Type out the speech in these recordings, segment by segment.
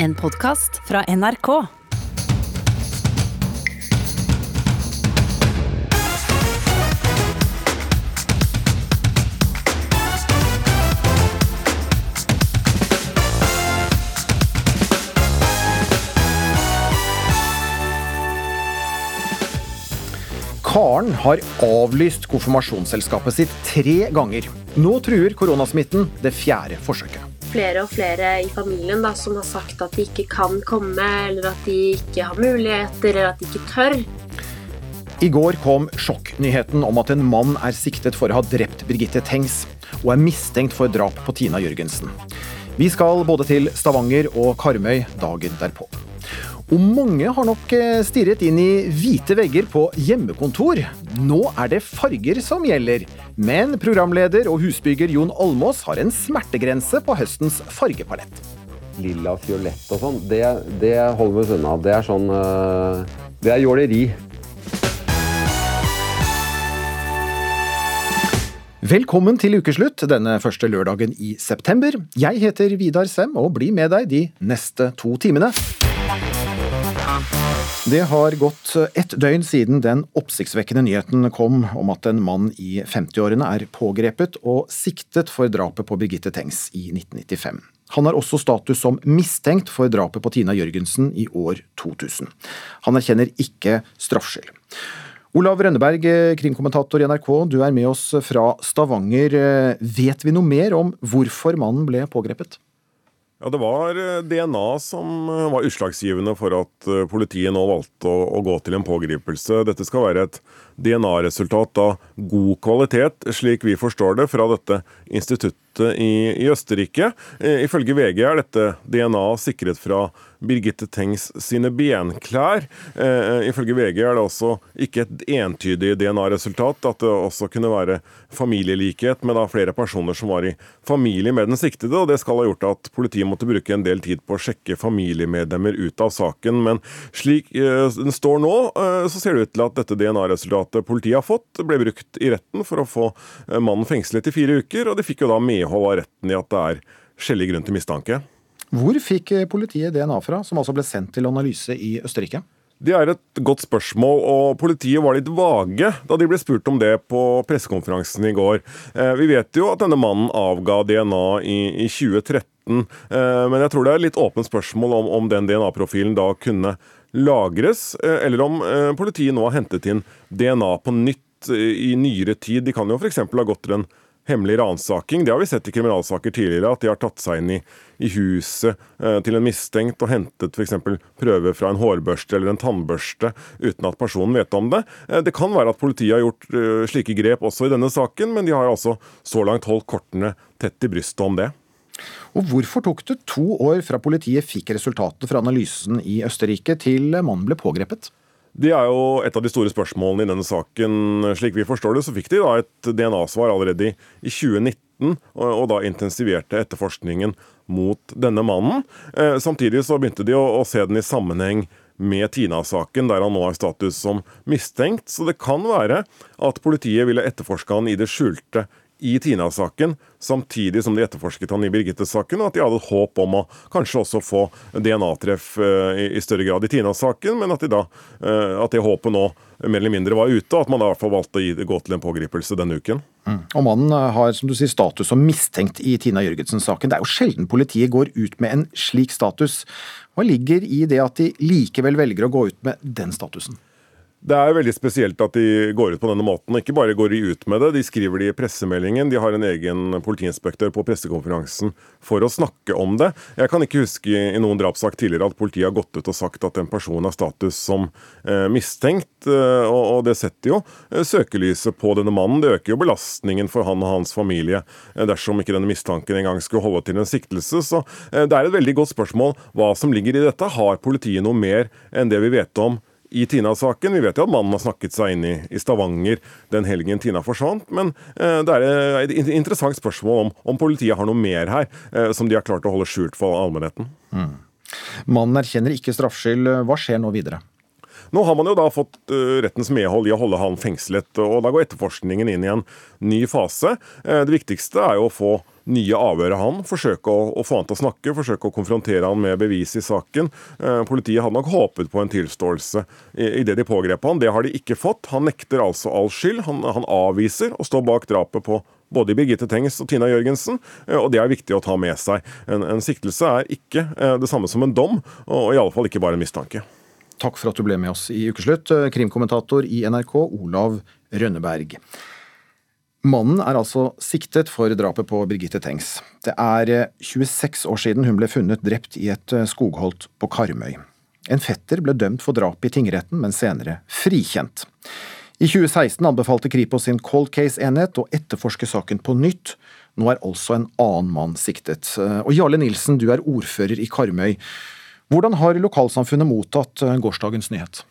En podkast fra NRK. Karen har avlyst konfirmasjonsselskapet sitt tre ganger. Nå truer koronasmitten det fjerde forsøket. Flere og flere i familien da, som har sagt at de ikke kan komme, eller at de ikke har muligheter, eller at de ikke tør. I går kom sjokknyheten om at en mann er siktet for å ha drept Birgitte Tengs, og er mistenkt for drap på Tina Jørgensen. Vi skal både til Stavanger og Karmøy dagen derpå. Og mange har nok eh, stirret inn i hvite vegger på hjemmekontor. Nå er det farger som gjelder. Men programleder og husbygger Jon Almås har en smertegrense på høstens fargepalett. lilla, fiolett og sånn, det, det holder vi oss unna. Det er sånn øh, Det er jåleri. Velkommen til ukeslutt denne første lørdagen i september. Jeg heter Vidar Sem og blir med deg de neste to timene. Det har gått ett døgn siden den oppsiktsvekkende nyheten kom om at en mann i 50-årene er pågrepet og siktet for drapet på Birgitte Tengs i 1995. Han har også status som mistenkt for drapet på Tina Jørgensen i år 2000. Han erkjenner ikke straffskyld. Olav Rønneberg, krimkommentator i NRK, du er med oss fra Stavanger. Vet vi noe mer om hvorfor mannen ble pågrepet? Ja, Det var eh, DNA som eh, var utslagsgivende for at eh, politiet nå valgte å, å gå til en pågripelse. Dette skal være et DNA-resultat av god kvalitet, slik vi forstår det fra dette instituttet i, i Østerrike. Ifølge VG er dette DNA sikret fra Birgitte Tengs sine benklær. Eh, ifølge VG er det også ikke et entydig DNA-resultat. At det også kunne være familielikhet med flere personer som var i familie med den siktede. og Det skal ha gjort at politiet måtte bruke en del tid på å sjekke familiemedlemmer ut av saken. Men slik eh, den står nå, eh, så ser det ut til at dette DNA-resultatet politiet har fått, ble brukt i retten for å få eh, mannen fengslet i fire uker. Og de fikk jo da medhold av retten i at det er skjellig grunn til mistanke. Hvor fikk politiet DNA fra, som altså ble sendt til analyse i Østerrike? Det er et godt spørsmål, og politiet var litt vage da de ble spurt om det på pressekonferansen i går. Eh, vi vet jo at denne mannen avga DNA i, i 2013, eh, men jeg tror det er litt åpent spørsmål om, om den DNA-profilen da kunne lagres, eh, eller om politiet nå har hentet inn DNA på nytt i nyere tid. De kan jo f.eks. ha gått til en hemmelig ransaking. Det har vi sett i kriminalsaker tidligere, at de har tatt seg inn i, i huset eh, til en mistenkt og hentet f.eks. prøver fra en hårbørste eller en tannbørste uten at personen vet om det. Eh, det kan være at politiet har gjort eh, slike grep også i denne saken, men de har altså så langt holdt kortene tett i brystet om det. Og Hvorfor tok det to år fra politiet fikk resultatet fra analysen i Østerrike til mannen ble pågrepet? Det er jo et av de store spørsmålene i denne saken. Slik vi forstår det, så fikk de da et DNA-svar allerede i 2019, og da intensiverte etterforskningen mot denne mannen. Eh, samtidig så begynte de å, se den i sammenheng med Tina-saken, der han nå har status som mistenkt. Så det kan være at politiet ville etterforske han i det skjulte i Tina-saken, samtidig som de etterforsket han i Birgitte-saken, og at de hadde håp om å kanskje også få DNA-treff eh, i større grad i Tina-saken, men at, de da, eh, at det håpet nå mer eller mindre var ute, og at man da i hvert valgte å gå til en pågripelse denne uken. Mm. Og Mannen eh, har som du sier, status som mistenkt i Tina Jørgensen-saken. Det er jo sjelden politiet går ut med en slik status. Hva ligger i det at de likevel velger å gå ut med den statusen? Det er veldig spesielt at de går ut på denne måten. Ikke bare går de ut med det, de skriver det i pressemeldingen. De har en egen politiinspektør på pressekonferansen for å snakke om det. Jeg kan ikke huske i noen drapssak tidligere at politiet har gått ut og sagt at en person har status som eh, mistenkt. Eh, og, og, det setter jo eh, søkelyset på denne mannen. Det øker jo belastningen for han og hans familie eh, dersom ikke denne mistanken engang skulle holde til en siktelse. Så eh, det er et veldig godt spørsmål hva som ligger i dette. Har politiet noe mer enn det vi vet om i Tina-saken. Vi vet jo at mannen har snakket seg inn i, i Stavanger den helgen Tina forsvant. Men eh, det er eh, et interessant spørsmål om, om politiet har noe mer her eh, som de har klart å holde skjult for allmennheten. Mm. Mannen erkjenner ikke straffskyld. Hva skjer nå videre? Nå har man jo da fått uh, rettens medhold i å holde han fengslet, og da går etterforskningen inn i en ny fase. Uh, det viktigste er jo å få nye avhøret han, forsøke å, å, få han til å snakke, forsøke å konfrontere han med bevis i saken. Eh, politiet hadde nok håpet på en tilståelse i, det de pågrep han. Det har de ikke fått. Han nekter altså all skyld. Han, han avviser å stå bak drapet på både Birgitte Tengs og Tina Jørgensen, eh, og det er viktig å ta med seg. En, en siktelse er ikke eh, det samme som en dom, og i alle fall ikke bare en mistanke. Takk for at du ble med oss i Ukeslutt, krimkommentator i NRK Olav Rønneberg. Mannen er altså siktet for drapet på Birgitte Tengs. Det er 26 år siden hun ble funnet drept i et skogholt på Karmøy. En fetter ble dømt for drap i tingretten, men senere frikjent. I 2016 anbefalte Kripos sin cold case-enhet å etterforske saken på nytt. Nå er altså en annen mann siktet. Og Jarle Nilsen, du er ordfører i Karmøy. Hvordan har lokalsamfunnet mottatt gårsdagens nyhet?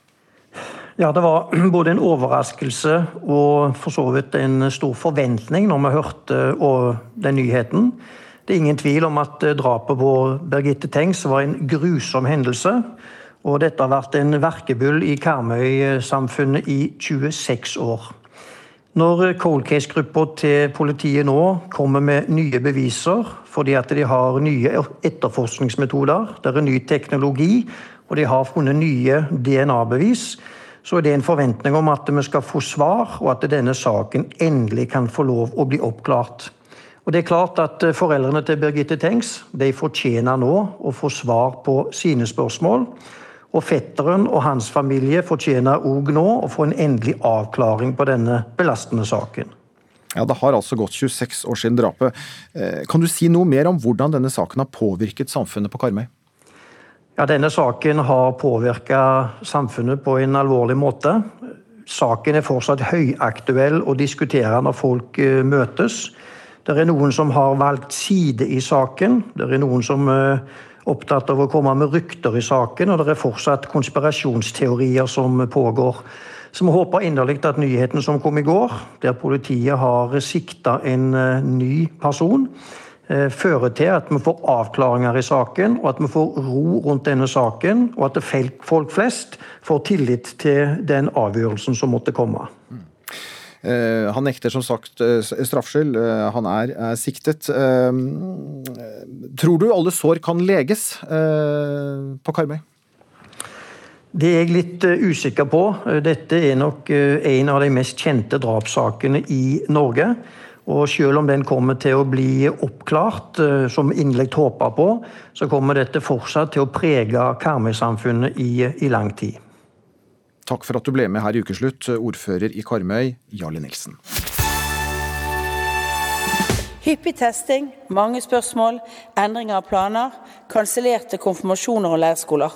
Ja, Det var både en overraskelse og for så vidt en stor forventning når vi hørte den nyheten. Det er ingen tvil om at drapet på Birgitte Tengs var en grusom hendelse. Og dette har vært en verkebyll i Karmøy-samfunnet i 26 år. Når cold case-gruppa til politiet nå kommer med nye beviser fordi at de har nye etterforskningsmetoder, det er ny teknologi, og de har funnet nye DNA-bevis, så er det en forventning om at vi skal få svar, og at denne saken endelig kan få lov å bli oppklart. Og det er klart at eh, Foreldrene til Birgitte Tengs de fortjener nå å få svar på sine spørsmål. Og fetteren og hans familie fortjener òg nå å få en endelig avklaring på denne belastende saken. Ja, Det har altså gått 26 år siden drapet. Eh, kan du si noe mer om hvordan denne saken har påvirket samfunnet på Karmøy? Ja, Denne saken har påvirka samfunnet på en alvorlig måte. Saken er fortsatt høyaktuell å diskutere når folk eh, møtes. Det er noen som har valgt side i saken. Det er noen som er opptatt av å komme med rykter i saken, og det er fortsatt konspirasjonsteorier som pågår. Så vi håper inderlig at nyheten som kom i går, der politiet har sikta en eh, ny person, Eh, fører til at vi får avklaringer i saken, og at vi får ro rundt denne saken, og at folk flest får tillit til den avgjørelsen som måtte komme. Mm. Han nekter som sagt eh, straffskyld. Han er, er, siktet. Tror du alle sår kan leges på Karmøy? Det er jeg litt usikker på. Dette er nok en av de mest kjente drapssakene i Norge. Og selv om den kommer til å bli oppklart, eh, som inderlig håper på, så kommer dette fortsatt til å prege Karmøy-samfunnet i, i, lang tid. Takk for at du ble med her i Ukeslutt, ordfører i Karmøy, Jarle Nilsen. Hyppig testing, mange spørsmål, endringer av planer, kansellerte konfirmasjoner og leirskoler.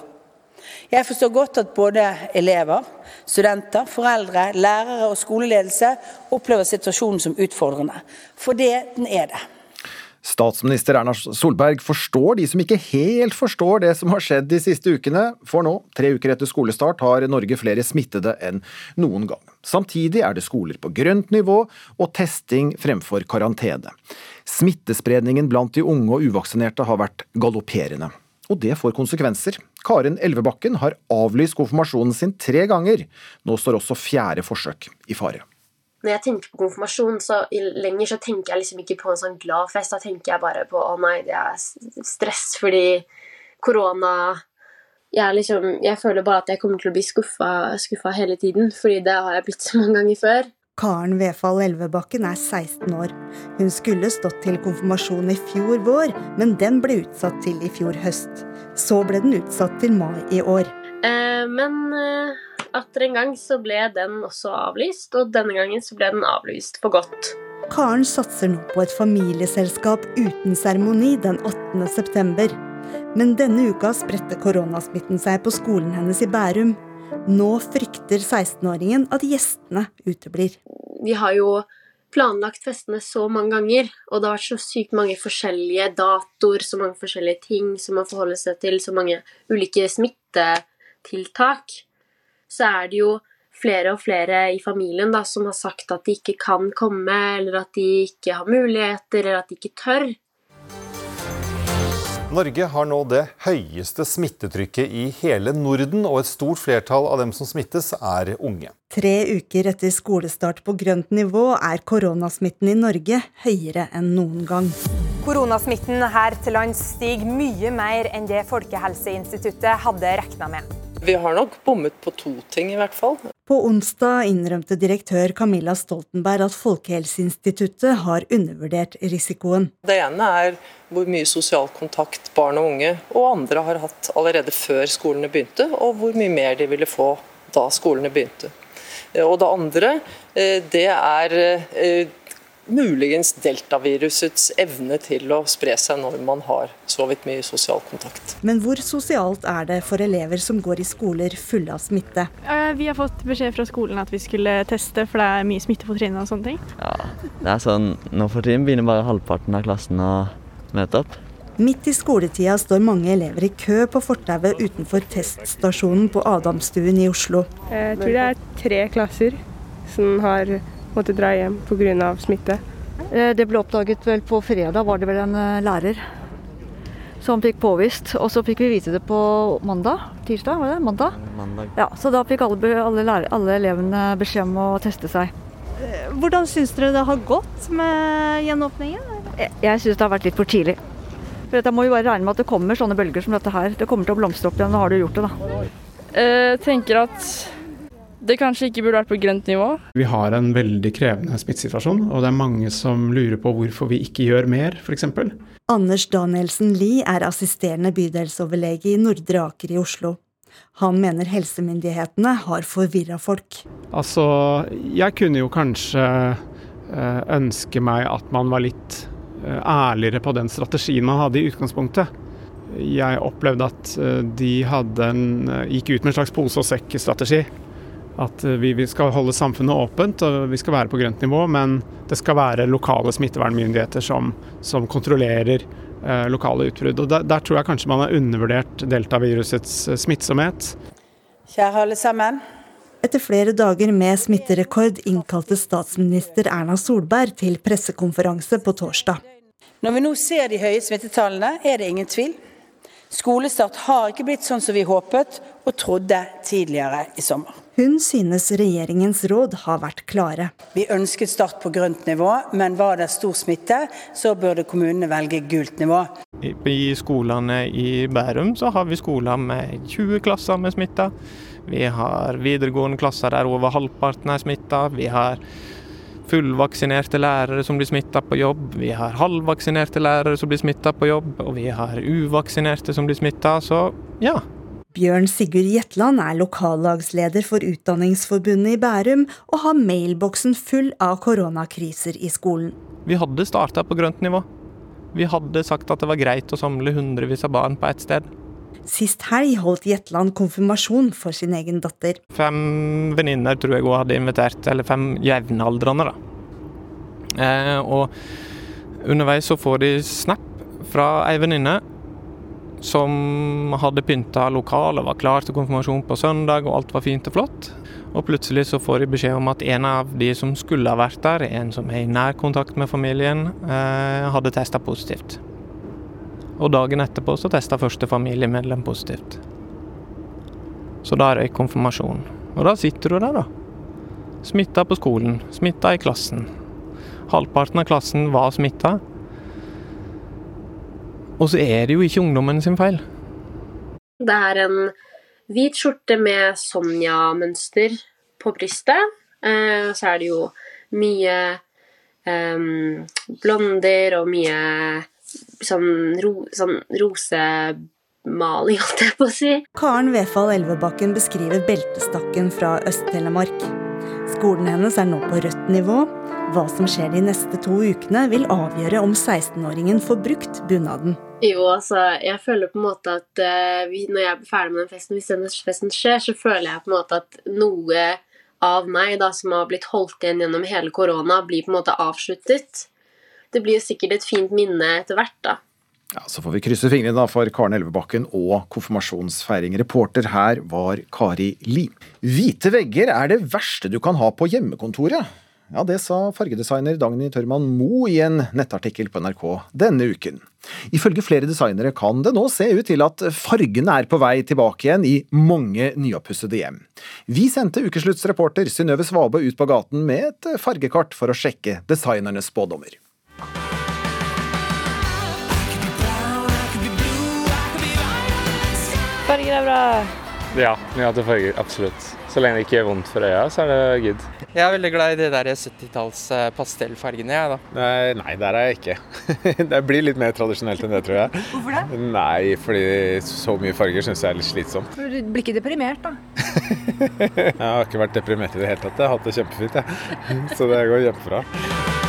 Jeg forstår godt at både elever, studenter, foreldre, lærere og skoleledelse opplever situasjonen som utfordrende. For det den er det. Statsminister Erna Solberg forstår de som ikke helt forstår det som har skjedd de siste ukene, for nå, tre uker etter skolestart, har Norge flere smittede enn noen gang. Samtidig er det skoler på grønt nivå og testing fremfor karantene. Smittespredningen blant de unge og uvaksinerte har vært galopperende. Og det får konsekvenser. Karen Elvebakken har avlyst konfirmasjonen sin tre ganger. Nå står også fjerde forsøk i fare. Når jeg tenker på konfirmasjon, så lenger så tenker jeg liksom ikke på en sånn glad fest. Da tenker jeg bare på å nei, det er stress fordi korona jeg, liksom, jeg føler bare at jeg kommer til å bli skuffa, hele tiden, fordi det har jeg blitt så mange ganger før. Karen Vefall Elvebakken er 16 år. Hun skulle stått til konfirmasjon i fjor vår, men den ble utsatt til i fjor høst. Så ble den utsatt til mai i år. Eh, men eh, atter en gang så ble den også avlyst, og denne gangen så ble den avlyst for godt. Karen satser nå på et familieselskap uten seremoni den 8. september. Men denne uka spredte koronasmitten seg på skolen hennes i Bærum. Nå frykter 16-åringen at gjestene uteblir. Vi har jo planlagt festene så mange ganger, og det har vært så sykt mange forskjellige datoer, så mange forskjellige ting som man forholder seg til, så mange ulike smittetiltak, så er det jo flere og flere i familien da, som har sagt at de ikke kan komme, eller at de ikke har muligheter, eller at de ikke tør. Norge har nå det høyeste smittetrykket i hele Norden, og et stort flertall av dem som smittes, er unge. Tre uker etter skolestart på grønt nivå er koronasmitten i Norge høyere enn noen gang. Koronasmitten her til lands stiger mye mer enn det Folkehelseinstituttet hadde regna med. Vi har nok bommet på to ting, i hvert fall. På onsdag innrømte direktør Camilla Stoltenberg at Folkehelseinstituttet har undervurdert risikoen. Det ene er hvor mye sosial kontakt barn og unge og andre har hatt allerede før skolene begynte, og hvor mye mer de ville få da skolene begynte. Og det andre, eh, det er eh, muligens deltavirusets evne til å spre seg når man har så vidt mye sosial kontakt. Men hvor sosialt er det for elever som går i skoler fulle av smitte? Vi har fått beskjed fra skolen at vi skulle teste, for det er mye smitte på trinnet og sånne ting. Ja, det er sånn, Nå for tiden begynner bare halvparten av klassen å møte opp. Midt i skoletida står mange elever i kø på fortauet utenfor teststasjonen på Adamstuen i Oslo. Jeg tror det er tre klasser som har måtte dra hjem pga. smitte. Eh, det ble oppdaget vel på fredag, var det vel en eh, lærer som fikk påvist. Og så fikk vi vite det på mandag. Tirsdag, var det? Mandag? Mandag. Ja, Så da fikk alle, alle, lærer, alle elevene beskjed om å teste seg. Eh, hvordan syns dere det har gått med gjenåpningen? Jeg, jeg syns det har vært litt for tidlig. For Jeg må jo bare regne med at det kommer sånne bølger som dette her. Det kommer til å blomstre opp igjen. Nå har det gjort det, da. Jeg tenker at det kanskje ikke burde vært på grønt nivå. Vi har en veldig krevende smittesituasjon, og det er mange som lurer på hvorfor vi ikke gjør mer, f.eks. Anders Danielsen Lie er assisterende bydelsoverlege i Nordre Aker i Oslo. Han mener helsemyndighetene har forvirra folk. Altså, jeg kunne jo kanskje eh, ønske meg at man var litt eh, ærligere på den strategien man hadde i utgangspunktet. Jeg opplevde at eh, de en, gikk ut med en slags pose og sekk-strategi at vi, vi skal holde samfunnet åpent og vi skal være på grønt nivå, men det skal være lokale smittevernmyndigheter som, som kontrollerer eh, lokale utbrudd. Og der, der, tror jeg kanskje man har undervurdert deltavirusets eh, smittsomhet. Kjære alle sammen. Etter flere dager med smitterekord innkalte statsminister Erna Solberg til pressekonferanse på torsdag. Når vi nå ser de høye smittetallene, er det ingen tvil. Skolestart har ikke blitt sånn som vi håpet og trodde tidligere i sommer. Hun synes regjeringens råd har vært klare. Vi ønsket start på grønt nivå, men var det stor smitte, så burde kommunene velge gult nivå. I skolene i Bærum så har vi skoler med 20 klasser med smitta. Vi har videregående klasser der over halvparten er smitta. Vi har fullvaksinerte lærere som blir smitta på jobb. Vi har halvvaksinerte lærere som blir smitta på jobb, og vi har uvaksinerte som blir smitta. Så ja, Bjørn Sigurd Jetland er lokallagsleder for Utdanningsforbundet i Bærum, og har mailboksen full av koronakriser i skolen. Vi hadde starta på grønt nivå. Vi hadde sagt at det var greit å samle hundrevis av barn på ett sted. Sist helg holdt Jetland konfirmasjon for sin egen datter. Fem venninner tror jeg hun hadde invitert, eller fem jevnaldrende, da. Eh, og underveis så får de snap fra ei venninne som hadde pynta lokalet, var klar til konfirmasjon på søndag, og alt var fint og flott. Og plutselig så får de beskjed om at en av de som skulle ha vært der, en som er i nær kontakt med familien, eh, hadde testa positivt. Og dagen etterpå så testa første familiemedlem positivt. Så da røyk konfirmasjonen. Og da sitter du der, da. Smitta på skolen, smitta i klassen. Halvparten av klassen var smitta. Og så er det jo ikke ungdommen sin feil. Det er en hvit skjorte med Sonja-mønster på brystet. Eh, så er det jo mye um, blonder og mye sånn, ro, sånn rosemaling, holdt jeg på å si. Karen Vefal Elvebakken beskriver beltestakken fra Øst-Telemark. Skolen hennes er nå på rødt nivå. Hva som skjer de neste to ukene, vil avgjøre om 16-åringen får brukt bunaden. Jo, altså, jeg føler på en måte at uh, vi, når jeg er ferdig med den festen, hvis den festen skjer, så føler jeg på en måte at noe av meg da, som har blitt holdt igjen gjennom hele korona, blir på en måte avsluttet. Det blir jo sikkert et fint minne etter hvert, da. Ja, Så får vi krysse fingrene da for Karen Elvebakken og konfirmasjonsfeiring. Reporter her var Kari Li. Hvite vegger er det verste du kan ha på hjemmekontoret. Ja, det sa fargedesigner Dagny Tørman Moe i en nettartikkel på NRK denne uken. Ifølge flere designere kan det nå se ut til at fargene er på vei tilbake igjen i mange nyoppussede hjem. Vi sendte ukesluttsreporter Synnøve Svabe ut på gaten med et fargekart for å sjekke designernes spådommer. Fargen er bra! Ja, ja til farger. Absolutt. Så lenge det ikke gjør vondt for øya, så er det good. Jeg er veldig glad i de der 70-talls eh, pastellfargene, jeg, da. Nei, nei, der er jeg ikke. det blir litt mer tradisjonelt enn det, tror jeg. Hvorfor det? Nei, fordi så mye farger syns jeg er litt slitsomt. Du blir ikke deprimert, da? Jeg har ikke vært deprimert i det hele tatt. Jeg har hatt det kjempefint, jeg. Så det går kjempebra.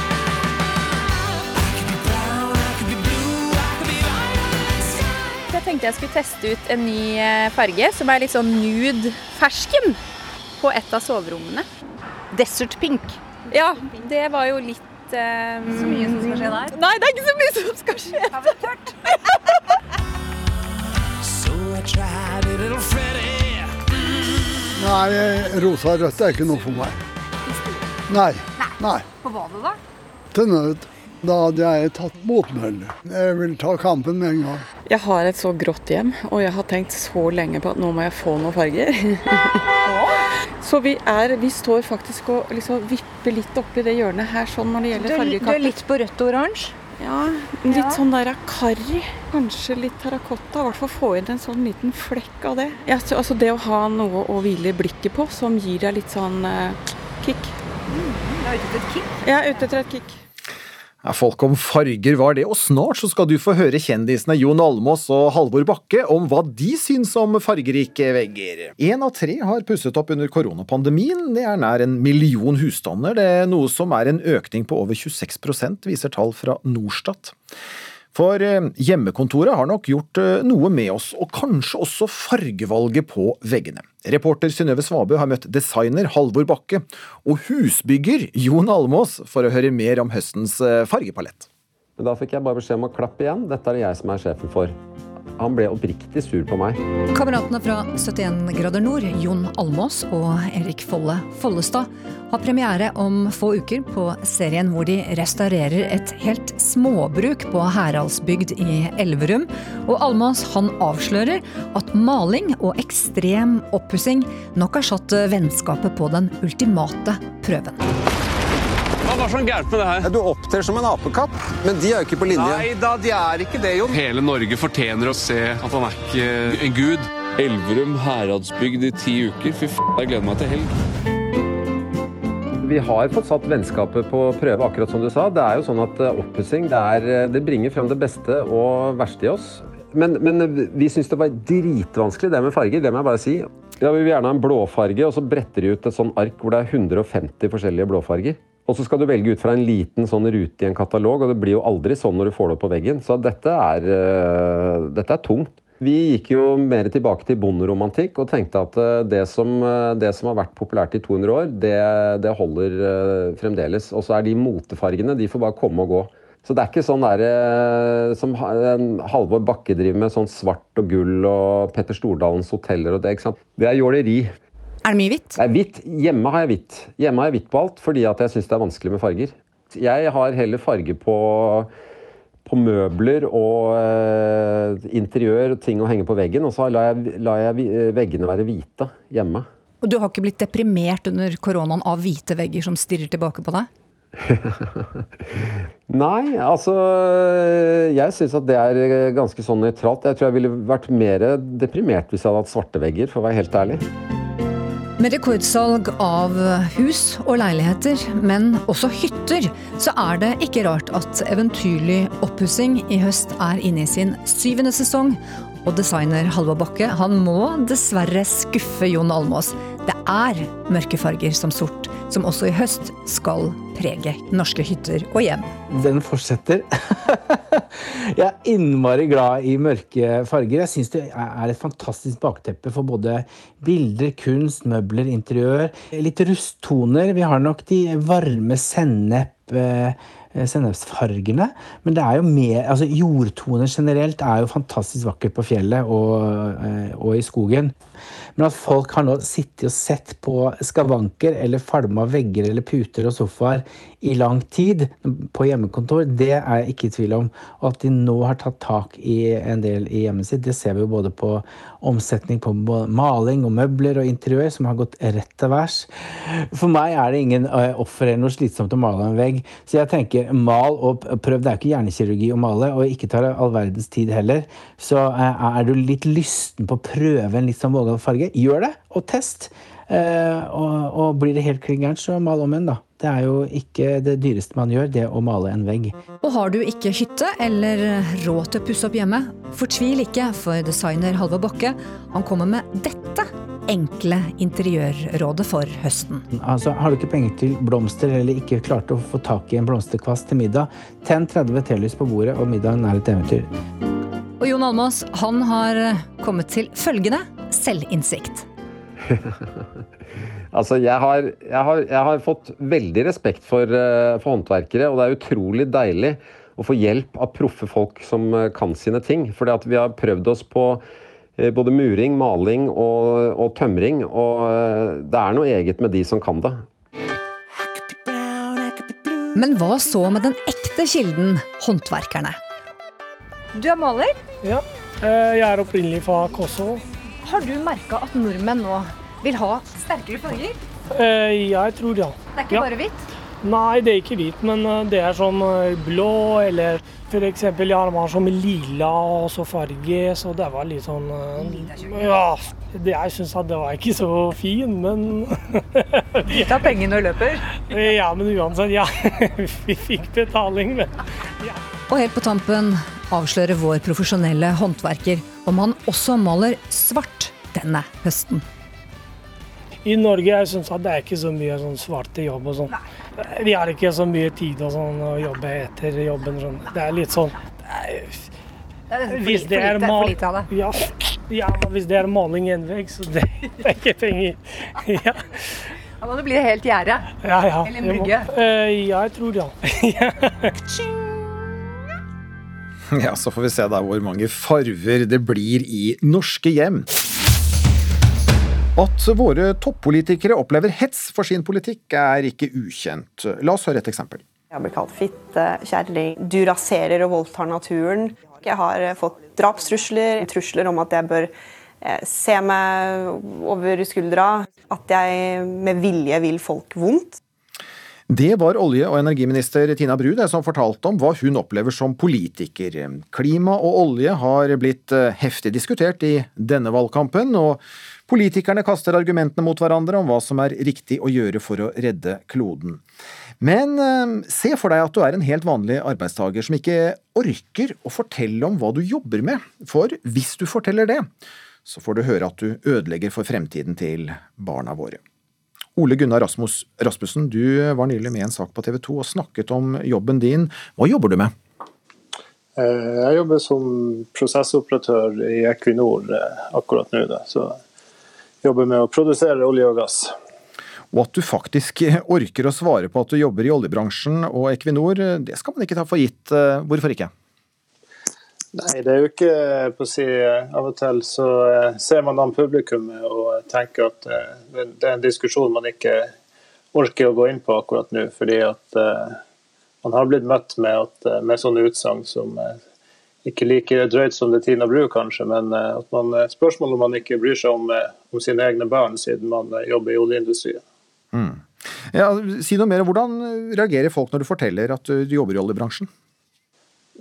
Tenkte jeg skulle teste ut en ny eh, farge som er litt sånn nude fersken på et av soverommene. Desert pink. Ja, det var jo litt eh, Så mye som skal skje der? Nei, det er ikke så mye som skal skje. Har vi tørt? Nei, rosa og rødt er ikke noe for meg. Nei. Nei. På badet, da? Til nød. Da hadde jeg tatt motmæle. Jeg vil ta kampen med en gang. Jeg har et så grått hjem, og jeg har tenkt så lenge på at nå må jeg få noen farger. så vi, er, vi står faktisk og liksom vipper litt oppi det hjørnet her sånn når det gjelder fargekappe. du er litt på rødt og oransje? Ja, litt Ja. sånn der karri. Kanskje litt terrakotta. I hvert fall få inn en sånn liten flekk av det. Ja, så, altså det å ha noe å hvile blikket på som gir deg litt sånn uh, kick. Du er ute etter et kick? Jeg er ute etter et kick. Ja, folk om farger var det, og snart så skal du få høre kjendisene Jon Almås og Halvor Bakke om hva de syns om fargerike vegger. Én av tre har pusset opp under koronapandemien. Det er nær en million husstander, det er noe som er en økning på over 26% viser tall fra Norstat. For eh, hjemmekontoret har nok gjort eh, noe med oss, og kanskje også fargevalget på veggene. Reporter Synnøve Svabø har møtt designer Halvor Bakke og husbygger Jon Almås for å høre mer om høstens eh, fargepalett. Da fikk jeg bare beskjed om å klappe igjen. Dette er det jeg som er sjefen for. Han ble oppriktig sur på meg. Kameratene fra 71 grader nord, Jon Almås og Erik Folle Follestad, har premiere om få uker på serien hvor de restaurerer et helt småbruk på Heraldsbygd i Elverum. Og Almås han avslører at maling og ekstrem oppussing nok har satt vennskapet på den ultimate prøven. Hva var sånn gærent med det her? Du opptrer som en apekatt, men de er jo ikke på linje. Nei da, de er ikke det, Jon. Hele Norge fortjener å se at han er ikke en gud. Elverum heradsbygd i ti uker. Fy f***, jeg gleder meg til helg. Vi har fått satt vennskapet på prøve, akkurat som du sa. Det er jo sånn at eh, oppussing det, er, eh, det bringer frem det beste og verste i oss. Men, men vi syns det var dritvanskelig, det med farger. Det må jeg bare si. Ja, Vi vil gjerne ha en blåfarge, og så bretter de ut et sånn ark hvor det er 150 forskjellige blåfarger. Og så skal du velge ut fra en liten sånn rute i en katalog, og det blir jo aldri sånn når du får det opp på veggen. Så dette er, uh, dette er tungt. Vi gikk jo mer tilbake til bonderomantikk og tenkte at eh, det som, eh, det som har vært populært i 200 år, det, det holder fremdeles. Og så er de motefargene, de får bare komme og gå. Så det er ikke sånn der, som Halvor Bakke driver med, sånn svart og gull og Petter Stordalens hoteller og det. ikke sant? Det er jåleri. Er det mye hvitt? Det er hvitt. Hjemme har jeg hvitt. Hjemme har jeg hvitt på alt, fordi at jeg syns det er vanskelig med farger. Jeg har heller farge på, på møbler og eh, interiør, ting å henge på veggen, og så lar jeg, lar jeg eh, veggene være hvite hjemme. Og du har ikke blitt deprimert under koronaen av hvite vegger som stirrer tilbake på deg? Nei, altså Jeg syns at det er ganske sånn nøytralt. Jeg tror jeg ville vært mer deprimert hvis jeg hadde hatt svarte vegger, for å være helt ærlig. Med rekordsalg av hus og leiligheter, men også hytter, så er det ikke rart at eventyrlig oppussing i høst er inne i sin syvende sesong. Og designer Halvor Bakke han må dessverre skuffe Jon Almås. Det er mørke farger som sort, som også i høst skal prege norske hytter og hjem. Den fortsetter. jeg er innmari glad i mørke farger. Jeg syns det er et fantastisk bakteppe for både bilder, kunst, møbler, interiør. Litt rusttoner. Vi har nok de varme sennep eh, sennepsfargene. Men det er jo mer, altså jordtoner generelt er jo fantastisk vakkert på fjellet og, eh, og i skogen. Men at folk har nå sittet og sett på skavanker eller falma vegger eller puter og sofaer i lang tid på hjemmekontor, det er jeg ikke i tvil om. Og at de nå har tatt tak i en del i hjemmet sitt, det ser vi jo både på omsetning på maling og møbler og interiør, som har gått rett til værs. For meg er det ingen eh, offer eller noe slitsomt å male en vegg. Så jeg tenker mal og prøv. Det er ikke hjernekirurgi å male, og ikke tar all verdens tid heller. Så eh, er du litt lysten på å prøve en litt sånn vågal farge, gjør det, og test. Eh, og, og blir det helt klin gærent, så mal om en, da. Det er jo ikke det dyreste man gjør, det å male en vegg. Og har du ikke hytte eller råd til å pusse opp hjemme, fortvil ikke, for designer Halvor Bakke han kommer med dette enkle interiørrådet for høsten. Altså, Har du ikke penger til blomster eller ikke klarte å få tak i en blomsterkvast til middag, tenn 30 telys på bordet, og middagen er et eventyr. Og Jon Almås, han har kommet til følgende selvinnsikt. altså, jeg har, jeg, har, jeg har, fått veldig respekt for, uh, for, håndverkere, og det er utrolig deilig å få hjelp av proffe folk som uh, kan sine ting. For vi har prøvd oss på uh, både muring, maling og, og tømring, og det er noe eget med de som kan det. Men hva så med den ekte kilden, håndverkerne? Du er maler? Ja. Jeg er opprinnelig fra Kosovo. Har du merka at nordmenn nå vil ha sterkere farger? Eh, jeg tror ja. Det er ikke ja. bare hvitt? Nei, det er ikke hvitt, men eh, det er som eh, blå eller f.eks. jeg har sånn lilla og så farge, så det var litt sånn eh, Ja, det, jeg syns at det var ikke så fin, men Vi tar pengene og løper? ja, men uansett, ja. Vi fikk betaling, men ja. Og helt på tampen avslører vår profesjonelle håndverker om han også maler svart denne høsten. I Norge jeg synes at det er ikke så mye sånn svarte jobb og sånn. Vi har ikke så mye tid og sånn, å jobbe etter jobben. Sånn. Det er litt sånn det er hvis det er mal ja, ja, hvis det er maling en vegg, så det, det er ikke penger. Ja. Da må det bli helt gjerde. Ja, ja. Eller en brygge. Uh, ja, jeg tror ja. Ja, så får vi se da hvor mange farver det blir i norske hjem. At våre toppolitikere opplever hets for sin politikk er ikke ukjent. La oss høre et eksempel. Jeg blitt kalt fitte, kjerring, du raserer og voldtar naturen. Jeg har fått drapstrusler, trusler om at jeg bør eh, se meg over skuldra. At jeg med vilje vil folk vondt. Det var olje- og energiminister Tina Bru som fortalte om hva hun opplever som politiker. Klima og olje har blitt eh, heftig diskutert i denne valgkampen, og politikerne kaster argumentene mot hverandre om hva som er riktig å gjøre for å redde kloden. Men eh, se for deg at du er en helt vanlig arbeidstaker som ikke orker å fortelle om hva du jobber med, for hvis du forteller det, så får du høre at du ødelegger for fremtiden til barna våre. Ole Gunnar Rasmus, Rasmussen, du var nylig med i en sak på TV 2 og snakket om jobben din. Hva jobber du med? Eh, jeg jobber som prosessoperatør i Equinor eh, akkurat nå. Så jobber med å produsere olje og gass. Og at du faktisk orker å svare på at du jobber i oljebransjen og Equinor, det skal man ikke ta for gitt. Eh, hvorfor ikke? Nei, det er jo ikke på å si Av og til så eh, ser man an publikummet og tenker at eh, det er en diskusjon man ikke orker å gå inn på akkurat nå. Fordi at eh, man har blitt møtt med, at, med sånne utsagn som ikke like drøyt som det Tina Bru, kanskje, men at man, spørsmålet om man ikke bryr seg om, om sine egne barn, siden man jobber i oljeindustrien. Mm. Ja, si noe mer. Hvordan reagerer folk når du forteller at du jobber i oljebransjen?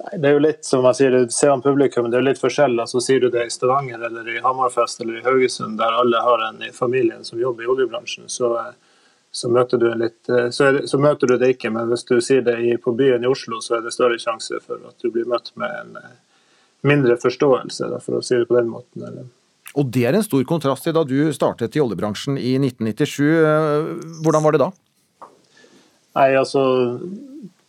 Nei, Det er jo litt som jeg sier, du ser om publikum, det er litt forskjell. Altså, sier du det i Stavanger eller i Hammerfest eller i Haugesund, der alle har en i familien som jobber i oljebransjen, så, så, møter, du litt, så, det, så møter, du det ikke. Men hvis du sier det i, på byen i Oslo, så er det større sjanse for at du blir møtt med en eh, mindre forståelse, for å si det på den måten. Eller. Og det er en stor kontrast til da du startet i oljebransjen i 1997. Eh, hvordan var det da? Nei, altså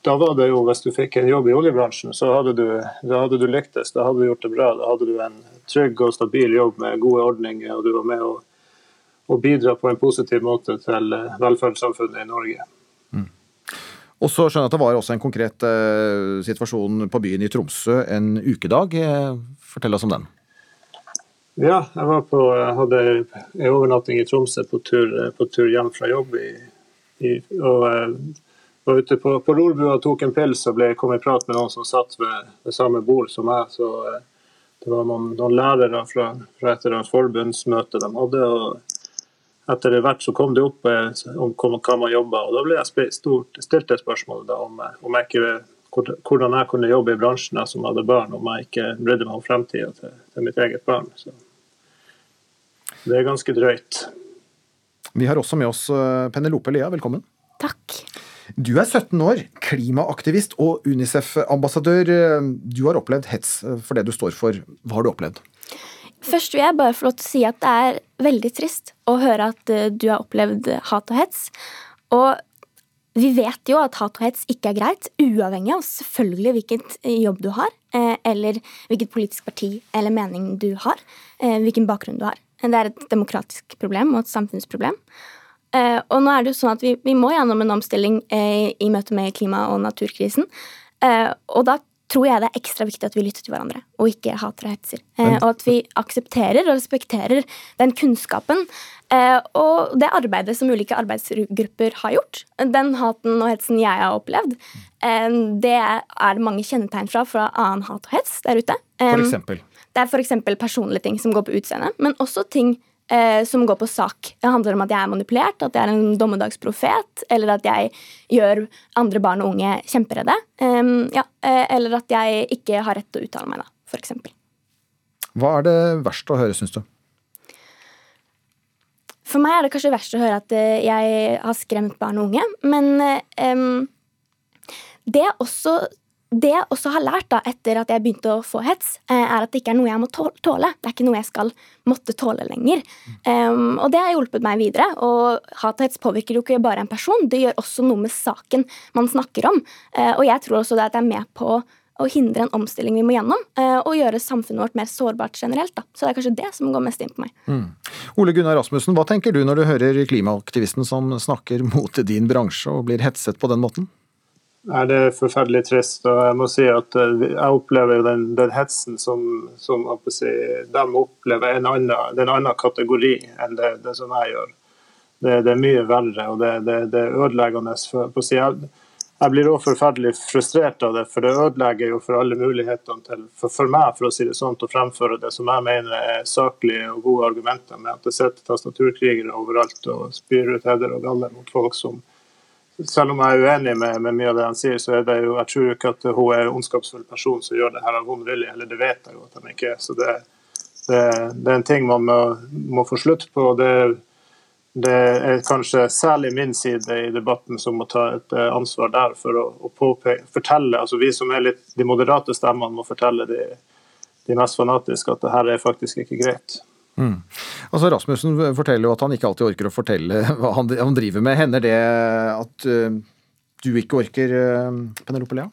da var det jo, Hvis du fikk en jobb i oljebransjen, så hadde du, da hadde du lyktes. Da hadde du gjort det bra. Da hadde du en trygg og stabil jobb med gode ordninger, og du var med å, å bidra på en positiv måte til eh, velferdssamfunnet i Norge. Mm. Og så skjønner jeg at Det var også en konkret uh, situasjon på byen i Tromsø en ukedag. Eh, fortell oss om den. Ja, jeg var på, hadde en overnatting i Tromsø på tur, på tur hjem fra jobb. I, i, og var ute på, på Rorbua og tok en pils og ble, kom i prat med noen som satt ved, ved samme bord som meg. Så det var noen, noen lærere fra, fra et eller annet forbundsmøte de hadde. og Etter hvert så kom det opp eh, om hva man jobba, og da ble jeg stilt et spørsmål da, om, om jeg ikke, hvordan jeg kunne jobbe i bransjen jeg som hadde barn, om jeg ikke brydde meg om fremtida til, til, mitt eget barn. Så det er ganske drøyt. Vi har også med oss eh, Penelope Lea, velkommen. Takk. Du er 17 år, klimaaktivist og Unicef-ambassadør. Du har opplevd hets for det du står for. Hva har du opplevd? Først vil jeg bare få lov til å si at det er veldig trist å høre at eh, du har opplevd hat og hets. Og vi vet jo at hat og hets ikke er greit, uavhengig av selvfølgelig hvilket jobb du har, eh, eller hvilket politisk parti eller mening du har, hvilken bakgrunn du har. Det er et demokratisk problem og et samfunnsproblem. Eh, og nå er det jo sånn at vi, vi må gjennom en omstilling eh, i møte med klima- og naturkrisen. Eh, og da tror jeg det er ekstra viktig at vi lytter til hverandre, og ikke hater og hetser. og at vi aksepterer og respekterer den kunnskapen og det arbeidet som ulike arbeidsgrupper har gjort. Den haten og hetsen jeg har opplevd, det er det mange kjennetegn fra fra annen hat og hets der ute. For eksempel? Det er f.eks. personlige ting som går på utseende, men også ting eh, som går på sak. Det handler om at jeg er manipulert, at jeg er en dommedagsprofet, eller at jeg gjør andre barn og unge kjemperedde. Um, ja, eh, eller at jeg ikke har rett til å uttale meg, da, f.eks. Hva er det verst å høre, syns du? For meg er det kanskje verst å høre at eh, jeg har skremt barn og unge, men um, det er også det jeg også har lært da, etter at jeg begynte å få hets, eh, er at det ikke er noe jeg må tåle. Det er ikke noe jeg skal måtte tåle lenger. Um, og det har hjulpet meg videre. Og hat og hets påvirker jo ikke bare en person, det gjør også noe med saken man snakker om. Uh, og jeg tror også det at jeg er med på å hindre en omstilling vi må gjennom, uh, og gjøre samfunnet vårt mer sårbart generelt. Da. Så det er kanskje det som går mest inn på meg. Mm. Ole Gunnar Rasmussen, hva tenker du når du hører klimaaktivisten som snakker mot din bransje og blir hetset på den måten? Nei, Det er forferdelig trist. og Jeg må si at eh, jeg opplever den, den hetsen som, som si, de opplever, en annen, det er en annen kategori enn det, det som jeg gjør. Det, det, er mye verre og det, det, er ødeleggende. For, si, jeg, jeg, blir også forferdelig frustrert av det, for det ødelegger jo for alle mulighetene til, for, for meg for å si det sånn, å fremføre det som jeg mener er saklige og gode argumenter, med at det sitter tastaturkrigere overalt og spyr ut heder og galler mot folk som selv om jeg er uenig med, med, mye av det han sier, så er det jo, jeg tror ikke at hun er en ondskapsfull person som gjør det her av vond vilje. Eller det vet jeg jo at han ikke er. Så det, det, det, er en ting man må, må få slutt på. Det, det, er kanskje særlig min side i debatten som må ta et eh, ansvar der for å, å påpeke, fortelle. altså Vi som er litt de moderate stemmene, må fortelle de, de mest fanatiske at det her er faktisk ikke greit. Mm. Altså Rasmussen forteller jo at han ikke alltid orker å fortelle hva han, han driver med. Hender det at uh, du ikke orker, uh, Penelope Lea?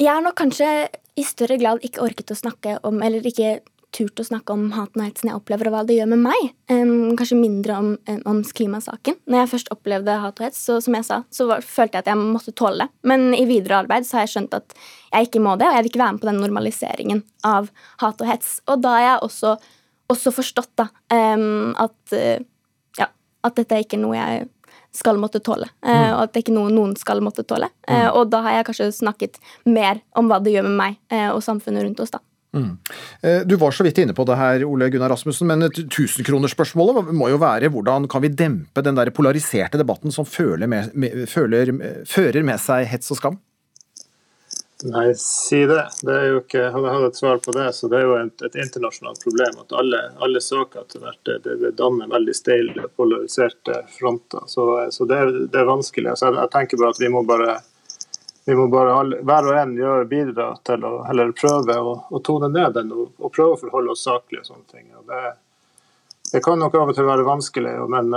Jeg har nok kanskje i større grad ikke orket å snakke om, eller ikke turt å snakke om haten og hetsen jeg opplever, og hva det gjør med meg. Um, kanskje mindre om, om, klimasaken. Når jeg først opplevde hat og hets, så som jeg sa, så var, følte jeg at jeg måtte tåle det. Men i videre arbeid så har jeg skjønt at jeg ikke må det, og jeg vil ikke være med på den normaliseringen av hat og hets. Og da er jeg også også forstått da, um, at, uh, ja, at dette er ikke noe jeg skal måtte tåle. Uh. Og at det er ikke noe noen skal måtte tåle. Uh, og da har jeg kanskje snakket mer om hva det gjør med meg og samfunnet rundt oss. da. Mm. Du var så vidt inne på det her, Ole Gunnar Rasmussen, men tusenkronersspørsmålet må jo være hvordan kan vi dempe den der polariserte debatten som føler med, med, føler, fører med seg hets og skam? Nei, si det. det er jo ikke, Jeg har et svar på det. så Det er jo et, et internasjonalt problem at alle, alle saker etter hvert det, det, danner veldig steile, polariserte fronter. Så, så det, det, er vanskelig. Altså, jeg, jeg, tenker bare at vi må bare, vi må bare alle, hver og en gjøre bidra til å eller prøve å, å tone ned den og, og, prøve å forholde oss saklig og sånne ting. Og det, det kan nok av og til være vanskelig, men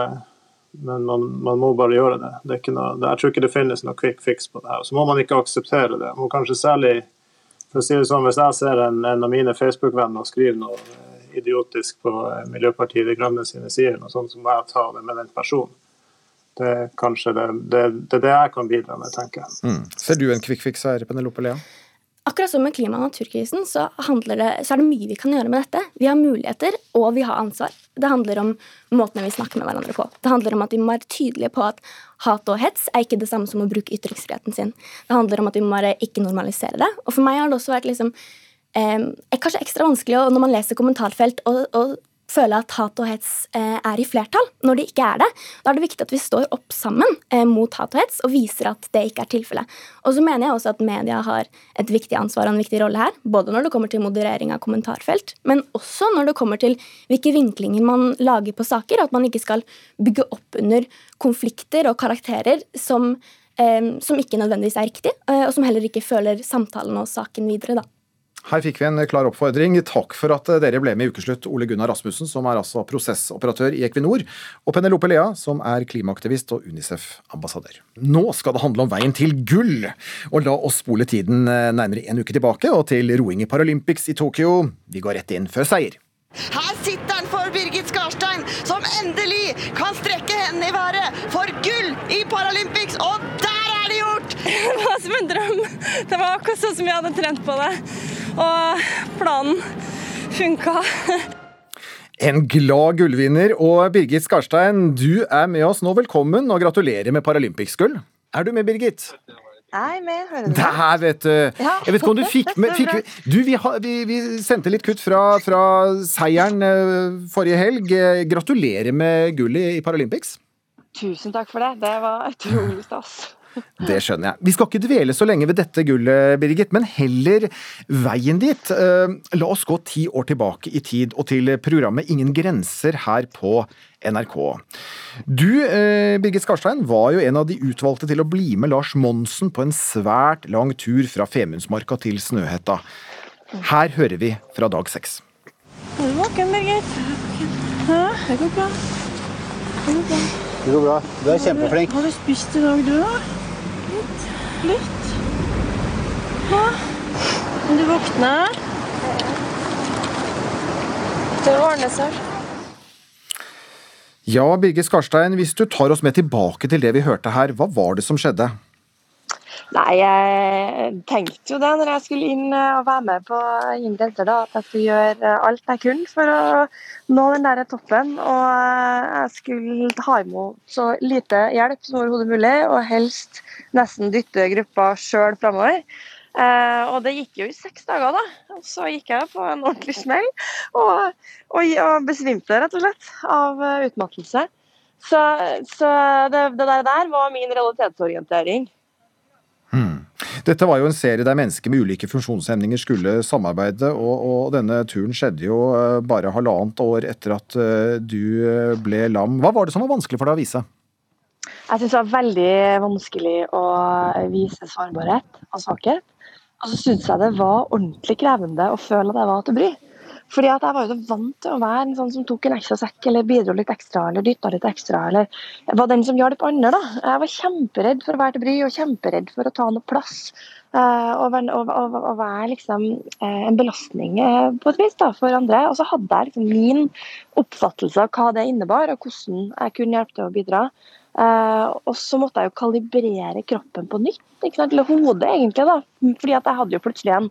men man, man, må bare gjøre det. det noe, jeg tror ikke det finnes noe quick fix på det her. Så må man ikke akseptere det. Man kanskje særlig, for å si det sånn, Hvis jeg ser en, en av mine Facebook-venner skrive noe eh, idiotisk på eh, Miljøpartiet De Grønne sine sider, noe sånt, så må jeg ta det med den personen. Det er kanskje det, det, det, det jeg kan bidra med, tenker jeg. Mm. Ser du en quick fix her, Penelope Lea? akkurat som med klima- og naturkrisen, så, det, så, er det mye vi kan gjøre med dette. Vi har muligheter, og vi har ansvar. Det handler om måten vi snakker med hverandre på. Det handler om at vi må være tydelige på at hat og hets er ikke det samme som å bruke ytringsfriheten sin. Det handler om at vi må bare ikke normalisere det. Og for meg har det også vært liksom, eh, kanskje ekstra vanskelig når man leser kommentarfelt, å føle at hat og hets eh, er i flertall, når det ikke er det. Da er det viktig at vi står opp sammen eh, mot hat og hets og viser at det ikke er tilfellet. Og så mener jeg også at media har et viktig ansvar og en viktig rolle her. Både når det kommer til moderering av kommentarfelt, men også når det kommer til hvilke vinklinger man lager på saker. At man ikke skal bygge opp under konflikter og karakterer som, eh, som ikke nødvendigvis er riktig, og som heller ikke føler samtalen og saken videre. da. Her fikk vi en klar oppfordring. Takk for at dere ble med i Ukeslutt, Ole Gunnar Rasmussen, som er altså prosessoperatør i Equinor, og Penelope Lea, som er klimaaktivist og Unicef-ambassadør. Nå skal det handle om veien til gull, og la oss spole tiden eh, nærmere en uke tilbake og til roing i Paralympics i Tokyo. Vi går rett inn før seier. Her sitter han for Birgit Skarstein, som endelig kan strekke hendene i været for gull i Paralympics, og der er det gjort! Det var som en drøm. Det var akkurat sånn som jeg hadde trent på det. Og planen funka. En glad gullvinner. Og Birgit Skarstein, du er med oss nå. Velkommen, og gratulerer med Paralympics-gull. Er du med, Birgit? Jeg er med, hører du. Der, vet du. Jeg vet ikke om du fikk med fikk, Du, vi, vi, vi, sendte litt kutt fra, fra seieren eh, forrige helg. Gratulerer med gullet i Paralympics. Tusen takk for det. Det var utrolig stas. Det skjønner jeg. Vi skal ikke dvele så lenge ved dette gullet, Birgit, men heller veien dit. Eh, la oss gå ti år tilbake i tid og til programmet Ingen grenser her på NRK. Du, eh, Birgit Skarstein, var jo en av de utvalgte til å bli med Lars Monsen på en svært lang tur fra Femundsmarka til Snøhetta. Her hører vi fra dag seks. Er du våken, Birgit? Ja, det går bra. Det går bra. Det går bra. Du er kjempeflink. Har du spist i dag, du òg? Litt. Ja. Men du våkner? Det ordner seg. Ja, Birgit Skarstein, hvis du tar oss med tilbake til det vi hørte her, hva var det som skjedde? Nei, jeg tenkte jo det når jeg skulle inn og være med på Ingen at jeg skulle gjøre alt jeg kunne for å nå den der toppen. Og jeg skulle ta imot så lite hjelp som overhodet mulig, og helst nesten dytte gruppa sjøl framover. Eh, og det gikk jo i seks dager, da. Så gikk jeg på en ordentlig smell og, og, og besvimte rett og slett av utmattelse. Så, så det, det der var min realitetsorientering. Dette var jo en serie der mennesker med ulike funksjonshemninger skulle samarbeide, og, og, denne turen skjedde jo eh, bare halvannet år etter at eh, du eh, ble lam. Hva var det som var vanskelig for deg å vise? Jeg syns det var veldig vanskelig å vise sårbarhet og svakhet. Og så syns jeg det var ordentlig krevende å føle at jeg var til bry. Fordi at jeg var jo vant til å være en sånn som tok en ekstra sekk, eller bidro litt ekstra, eller dytta litt ekstra, eller var den som hjalp andre. da. Jeg var kjemperedd for å være til bry, og kjemperedd for å ta noe plass. Uh, og, og, og, og, være liksom uh, en belastning uh, på et vis da, for andre. Og så hadde jeg liksom min oppfattelse av hva det innebar, og hvordan jeg kunne hjelpe til å bidra. og så måtte jeg jo kalibrere kroppen på nytt, eller hodet egentlig, da. Fordi at jeg hadde jo plutselig en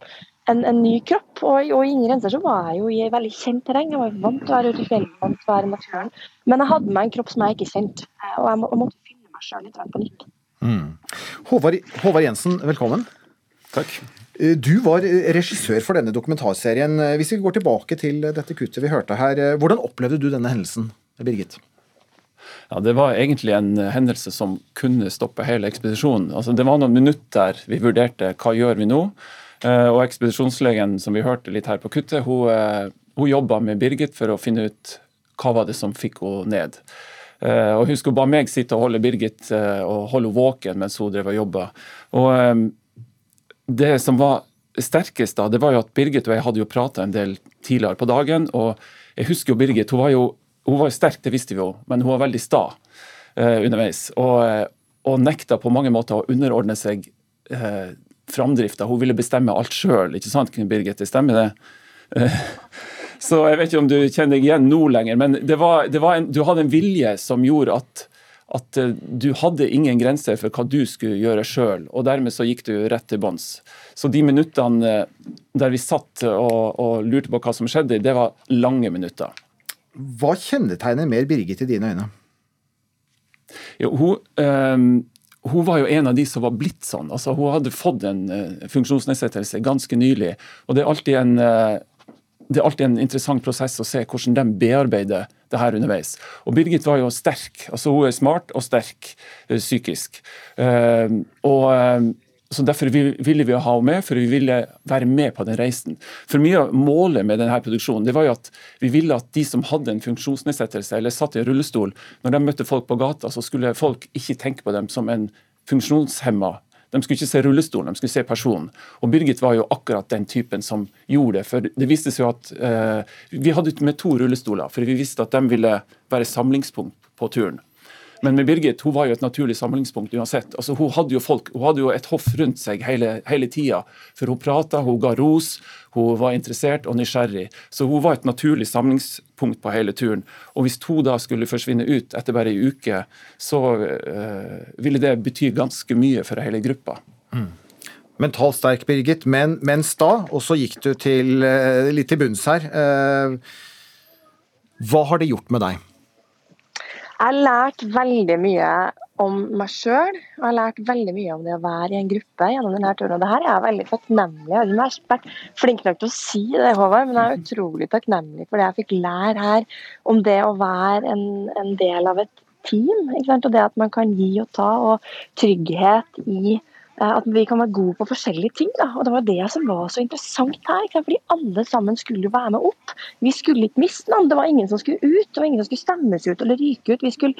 en, en, ny kropp. Og, og i Ingen grenser så var jeg jo i veldig kjent terreng. Jeg var vant til å være ute i fjellet, vant til å være i naturen. Men jeg hadde med en kropp som jeg ikke kjente, eh, og jeg, må, og måtte finne meg sjøl litt på nytt. Mm. Håvard, Håvard Jensen, velkommen. Takk. Eh, du var eh, regissør for denne dokumentarserien. Hvis vi går tilbake til dette kuttet vi hørte her, hvordan opplevde du denne hendelsen, Birgit? Ja, Det var egentlig en hendelse som kunne stoppe hele ekspedisjonen. Altså, det var noen minutter vi vurderte hva gjør vi nå. Eh, og ekspedisjonslegen som vi hørte litt her på kuttet, hun, eh, hun jobba med Birgit for å finne ut hva var det som fikk henne ned. Eh, og Hun skulle bare meg sitte og holde Birgit og holde henne våken mens hun drev og jobba. Og det som var sterkest da, det var jo at Birgit og jeg hadde jo prata en del tidligere på dagen. og jeg husker jo Birgit, hun var jo hun var sterk, det visste vi jo, men hun var veldig sta underveis. Og, og, nekta på mange måter å underordne seg uh, framdrifta. Hun ville bestemme alt sjøl, ikke sant, Birgit? Det stemmer, det? Eh, så jeg vet ikke om du kjenner deg igjen nå lenger, men det var, det var en, du hadde en vilje som gjorde at, at eh, du hadde ingen grenser for hva du skulle gjøre sjøl, og dermed så gikk du rett til bunns. Så de minuttene eh, der vi satt og, og, lurte på hva som skjedde, det var lange minutter. Hva kjennetegner mer Birgit i dine øyne? Jo, hun, øh, hun, var jo en av de som var blitt sånn. Altså, hun hadde fått en uh, funksjonsnedsettelse ganske nylig. og det er en uh, det er alltid en interessant prosess å se hvordan de bearbeider det her underveis. Og Birgit var jo sterk. altså Hun er smart og sterk uh, psykisk. Og så Derfor ville vi ha henne med, for vi ville være med på den reisen. For Mye av målet med denne produksjonen det var jo at vi ville at de som hadde en funksjonsnedsettelse eller satt i rullestol, når de møtte folk på gata, så skulle folk ikke tenke på dem som en funksjonshemma de skulle ikke se rullestolen, de skulle se personen. Og Birgit var jo akkurat den typen som gjorde det. For det viste seg at eh, Vi hadde med to rullestoler, for vi visste at de ville være samlingspunkt på turen. Men med Birgit hun var jo et naturlig samlingspunkt uansett. Altså, hun hadde jo folk, hun hadde jo et hoff rundt seg hele, hele tida. For hun prata, hun ga ros, hun var interessert og nysgjerrig. Så hun var et naturlig samlingspunkt på hele turen. Og hvis hun da skulle forsvinne ut etter bare ei uke, så øh, ville det bety ganske mye for hele gruppa. Mm. Mentalt sterk, Birgit, men, mens da, Og så gikk du til, eh, litt til bunns her. Eh, hva har det gjort med deg? Jeg har lært veldig mye om meg sjøl. Jeg har lært veldig mye om det å være i en gruppe gjennom denne turen. Og det her er jeg veldig takknemlig Jeg har vært flink nok til å si det, Håvard, men jeg er utrolig takknemlig for det jeg fikk lære her om det å være en, en del av et team. Og det at man kan gi og ta, og trygghet i at vi kan være gode på forskjellige ting. Da. Og Det var det som var så interessant her. Fordi alle sammen skulle være med opp. Vi skulle ikke miste noen. Det var ingen som skulle ut. Det var ingen som skulle stemmes ut eller ryke ut. Vi skulle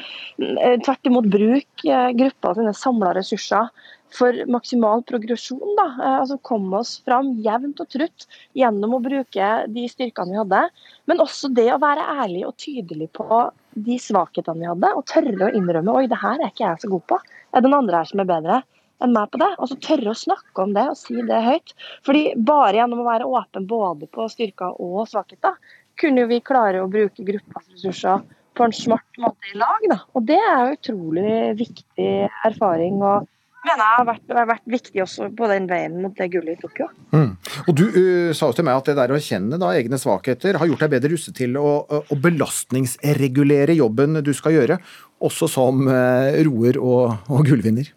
eh, tvert imot bruke eh, gruppa sine samla ressurser for maksimal progresjon. Da. Altså komme oss fram jevnt og trutt gjennom å bruke de styrkene vi hadde. Men også det å være ærlig og tydelig på de svakhetene vi hadde, og tørre å innrømme oi, det her er ikke jeg så god på. Det er den andre her som er bedre enn meg på det. Og så tørre å snakke om det og si det høyt. Fordi bare gjennom å være åpen både på styrker og svakheter, kunne vi klare å bruke gruppas ressurser på en smart måte i lag. Da. Og det er jo utrolig viktig erfaring. og mener jeg har vært, har vært, viktig også på den veien mot det gullet i Tokyo. Mm. Og Du uh, sa jo til meg at det der å kjenne da, egne svakheter har gjort deg bedre rustet til å, å belastningsregulere jobben du skal gjøre, også som uh, roer og, og gullvinner.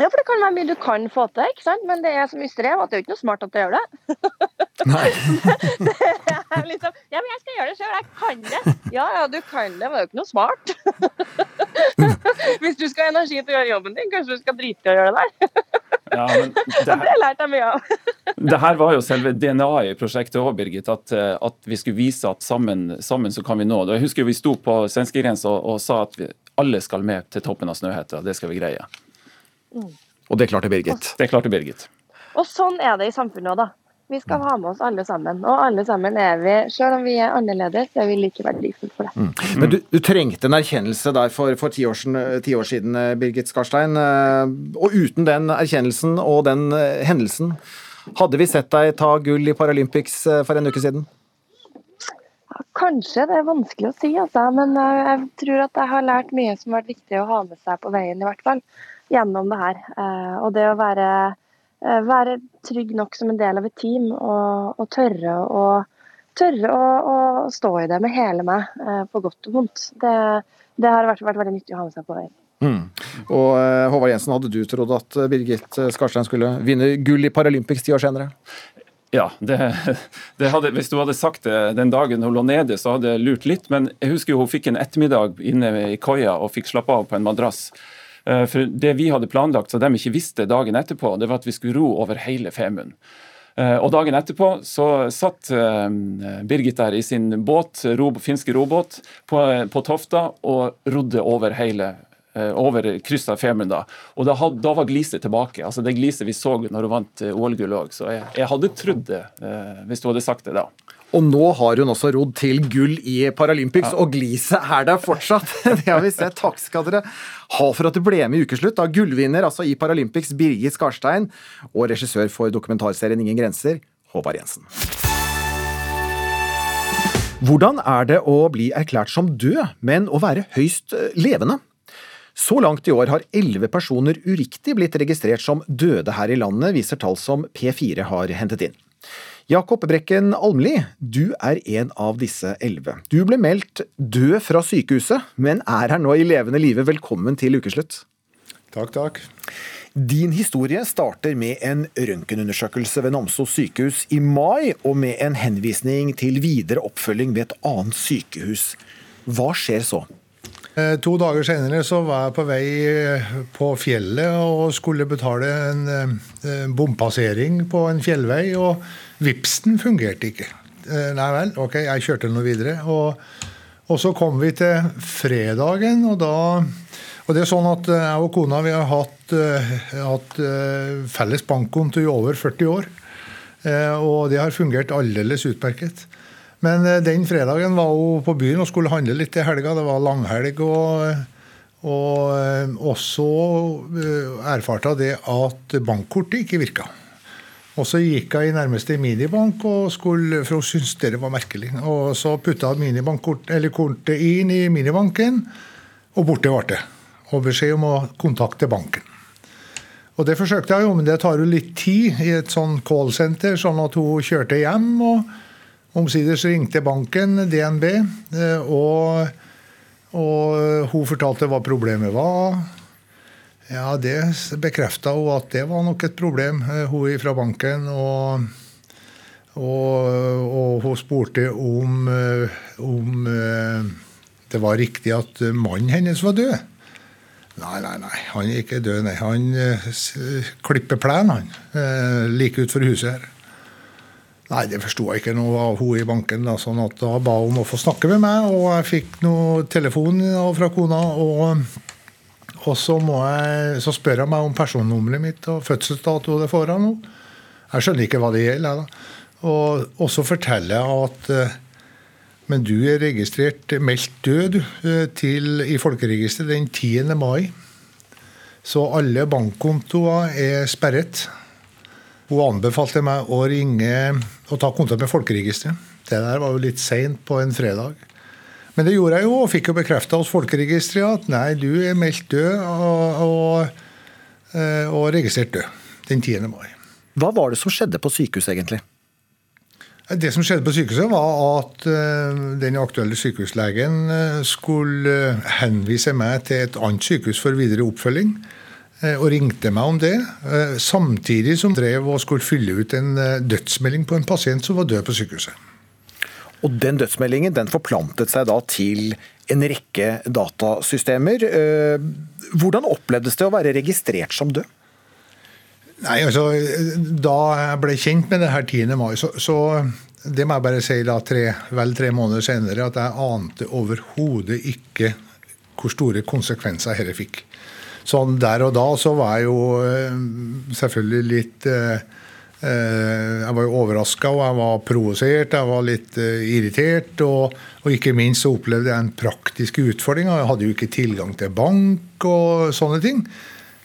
Ja, for det kan være mye du kan få til, ikke sant? men det er som mye strev, at det er jo ikke noe smart at du gjør det. Nei. det er liksom, ja, men jeg skal gjøre det sjøl, jeg kan det. Ja, ja, du kan det, men det er jo ikke noe smart. Hvis du skal ha energi til å gjøre jobben din, kanskje du skal drite i å gjøre det der. Ja, det, her, det lærte jeg mye av. det her var jo selve DNA-et i prosjektet òg, Birgit. At, eh, at, vi skulle vise at sammen, sammen, så kan vi nå det. Jeg husker vi sto på svenskegrensa og, og sa at vi, alle skal med til toppen av Snøhetta. Det skal vi greie. Og det klarte Birgit. Det klarte Birgit. Og sånn er det i samfunnet òg, da. Vi skal ha med oss alle sammen. Og alle sammen er vi, selv om vi er annerledes, er vi like verdifulle for det. Mm. Men du, du, trengte en erkjennelse der for, for ti, år siden, ti, år siden, Birgit Skarstein. Eh, og uten den erkjennelsen og den eh, hendelsen, hadde vi sett deg ta gull i Paralympics eh, for en uke siden? Kanskje, det er vanskelig å si, altså. Men jeg tror at jeg har lært mye som har vært viktig å ha med seg på veien, i hvert fall gjennom det her. Eh, og det å være, eh, være trygg nok som en del av et team og, og tørre, å, tørre å, å, stå i det med hele meg, eh, på godt og vondt, det, det har vært, vært, veldig nyttig å ha med seg på veien. Mm. Og Håvard Jensen, hadde du trodd at Birgit Skarstein skulle vinne gull i Paralympics ti år senere? Ja, det, det hadde, hvis du hadde sagt det den dagen hun lå nede, så hadde jeg lurt litt. Men jeg husker jo hun fikk en ettermiddag inne i koia og fikk slappe av på en madrass. Eh, for Det vi hadde planlagt, så de ikke visste dagen etterpå, det var at vi skulle ro over hele Femund. Eh, og Dagen etterpå så satt eh, Birgit der i sin båt, ro, finske robåt på, på Tofta og rodde over hele over krysset av Femund. Og da, da var gliset tilbake. altså Det gliset vi så når hun vant OL-gull òg. Så jeg, jeg, hadde trodd det hvis du hadde sagt det da. Og nå har hun også rodd til gull i Paralympics, ja. og gliset er der fortsatt. Det har vi sett. Takk skal dere ha for at du ble med i Ukeslutt. Da gullvinner altså i Paralympics Birgit Skarstein, og regissør for dokumentarserien Ingen grenser, Håvard Jensen. Hvordan er det å bli erklært som død, men å være høyst eh, levende? Så langt i år har elleve personer uriktig blitt registrert som døde her i landet, viser tall som P4 har hentet inn. Jakob Brekken Almli, du er en av disse elleve. Du ble meldt død fra sykehuset, men er her nå i levende live. Velkommen til ukeslutt. Takk, takk. Din historie starter med en røntgenundersøkelse ved Namsos sykehus i mai, og med en henvisning til videre oppfølging ved et annet sykehus. Hva skjer så? Eh, to dager senere så var jeg på vei eh, på fjellet og skulle betale en eh, bompassering på en fjellvei, og Vipsen fungerte ikke. Nei vel, ok, jeg kjørte noe videre. Og, og, så kom vi til fredagen, og da og det er sånn at Jeg og kona vi har hatt, hatt felles bankkonto i over 40 år. Og det har fungert aldeles utmerket. Men eh, den fredagen var hun på byen og skulle handle litt til helga. Det var langhelg. Og, og eh, også eh, erfarte hun det at bankkortet ikke virka. Og så gikk hun i nærmeste minibank, skulle, for hun syntes det var merkelig. Og Så putta hun kortet inn i minibanken, og borte ble det. Og beskjed om å kontakte banken. Og Det forsøkte jeg jo, men det tar jo litt tid i et sånn callsenter, sånn at hun kjørte hjem. og Omsider ringte banken, DNB, eh, og, og hun fortalte hva problemet var. Ja, Det bekrefta hun at det var nok et problem, eh, hun fra banken. Og, og, og hun spurte om, eh, om det var riktig at mannen hennes var død. Nei, nei, nei, han er ikke død. nei. Han klipper plen, han. Like utenfor huset her. Nei, det forsto jeg ikke noe av hun i banken. Da, sånn at da ba hun om å få snakke med meg, og jeg fikk noe telefon fra kona. Og, og så, jeg, så, spør jeg meg om personnummeret mitt og fødselsdato det får nå. Jeg skjønner ikke hva det gjelder. Da. Og, og så forteller jeg at eh, men du er registrert meldt død eh, til, i folkeregisteret den 10. mai. Så alle bankkontoer er sperret. Hun anbefalte meg å ringe og ta kontakt med Folkeregisteret. Det der var jo litt seint på en fredag. Men det gjorde jeg jo, og fikk jo bekrefta hos Folkeregisteret at nei, du er meldt død og, og, eh, og registrert død den 10. mai. Hva var det som skjedde på sykehuset, egentlig? Det som skjedde på sykehuset, var at eh, den aktuelle sykehuslegen eh, skulle henvise meg til et annet sykehus for videre oppfølging. Og ringte meg om det. Samtidig som drev og skulle fylle ut en dødsmelding på en pasient som var død på sykehuset. Og Den dødsmeldingen den forplantet seg da til en rekke datasystemer. Hvordan opplevdes det å være registrert som død? Nei, altså, Da jeg ble kjent med det her 10. mai, så, så det må jeg bare si da tre, vel tre måneder senere, at jeg ante overhodet ikke hvor store konsekvenser dette fikk sånn der og da så var jeg jo eh, selvfølgelig litt eh, eh, jeg var jo overraska og jeg var provosert, jeg var litt irritert. Og, og, ikke minst så opplevde jeg en praktisk utfordring. Jeg hadde jo ikke tilgang til bank og sånne ting.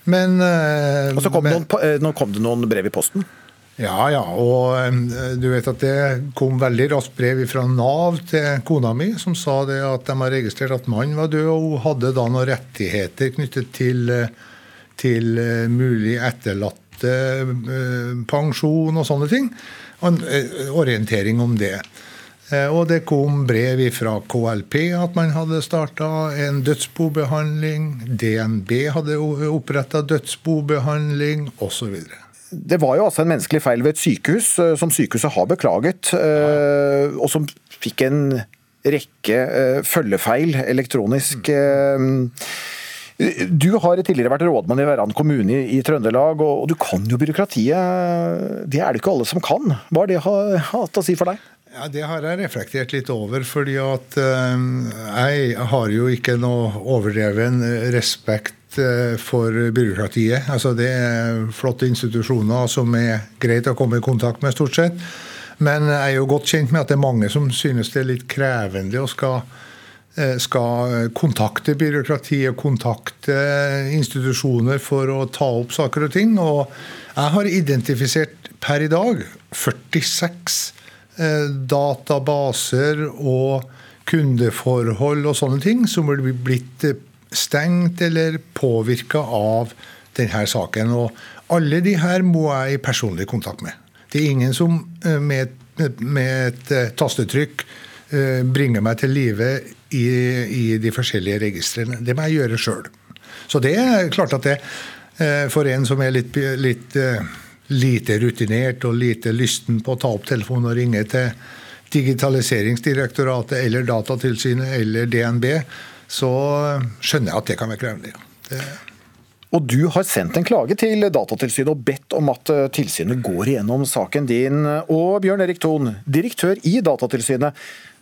Men Og så kom, men, noen, nå kom det noen brev i posten? Ja, ja. Og du vet at det kom veldig raskt brev fra Nav til kona mi, som sa det at de har registrert at mannen var død, og hun hadde da noen rettigheter knyttet til, til eh, mulig etterlatte eh, pensjon og sånne ting. Og en eh, orientering om det. Og det kom brev fra KLP at man hadde starta en dødsbobehandling. DNB hadde oppretta dødsbobehandling, osv det var jo altså en menneskelig feil ved et sykehus, eh, som sykehuset har beklaget, eh, og som fikk en rekke eh, følgefeil elektronisk. Du har tidligere vært rådmann i Verran kommune i, Trøndelag, og, du kan jo byråkratiet. Det er det ikke alle som kan. Hva har det hatt å si for deg? Ja, Det har jeg reflektert litt over, fordi at jeg har jo ikke noe overdreven respekt Eh, for byråkratiet. Altså Det er flotte institusjoner som er greit å komme i kontakt med, stort sett. Men jeg er jo godt kjent med at det er mange som synes det er litt krevende å skal, eh, skal kontakte byråkratiet, kontakte institusjoner for å ta opp saker og ting. Og jeg har identifisert per i dag 46 eh, databaser og kundeforhold og sånne ting som blir blitt stengt eller påvirka av denne saken. Og alle de her må jeg i personlig kontakt med. Det er ingen som eh, med, med et eh, tastetrykk eh, bringer meg til live i, i de forskjellige registrene. Det må jeg gjøre sjøl. Så det er klart at det for en som er litt, litt lite rutinert og lite lysten på å ta opp telefonen og ringe til Digitaliseringsdirektoratet eller Datatilsynet eller DNB, så skjønner jeg at det kan være krevende. Det og du har sendt en klage til Datatilsynet og bedt om at eh, tilsynet går igjennom saken din. Og Bjørn Erik Thon, direktør i Datatilsynet,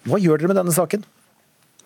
hva gjør dere med denne saken?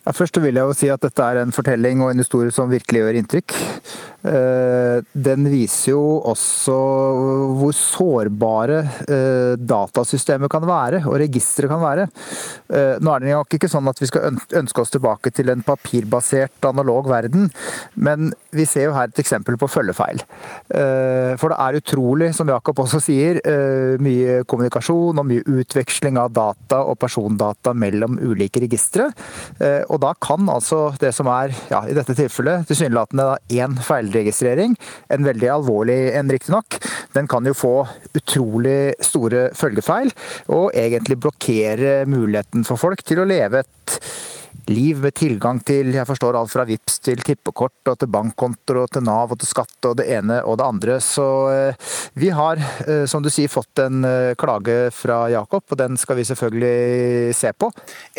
Ja, først vil jeg jo si at dette er en fortelling og en historie som virkelig gjør inntrykk. Eh, den viser jo også hvor sårbare eh, datasystemet kan være, og registeret kan være. Eh, nå er det nok ikke sånn at vi skal ønske oss tilbake til en papirbasert, analog verden, men vi ser jo her et eksempel på følgefeil. For det er utrolig, som Jakob også sier, mye kommunikasjon og mye utveksling av data og persondata mellom ulike registre. Og da kan altså det som er, ja, i dette tilfellet, tilsynelatende én feilregistrering, en veldig alvorlig en riktignok, den kan jo få utrolig store følgefeil, og egentlig blokkere muligheten for folk til å leve et liv med tilgang til jeg forstår alt fra VIPS til tippekort og til bankkontoer og til Nav og til skatt og det ene og det andre. Så eh, vi har, eh, som du sier, fått en eh, klage fra Jakob, og den skal vi selvfølgelig se på.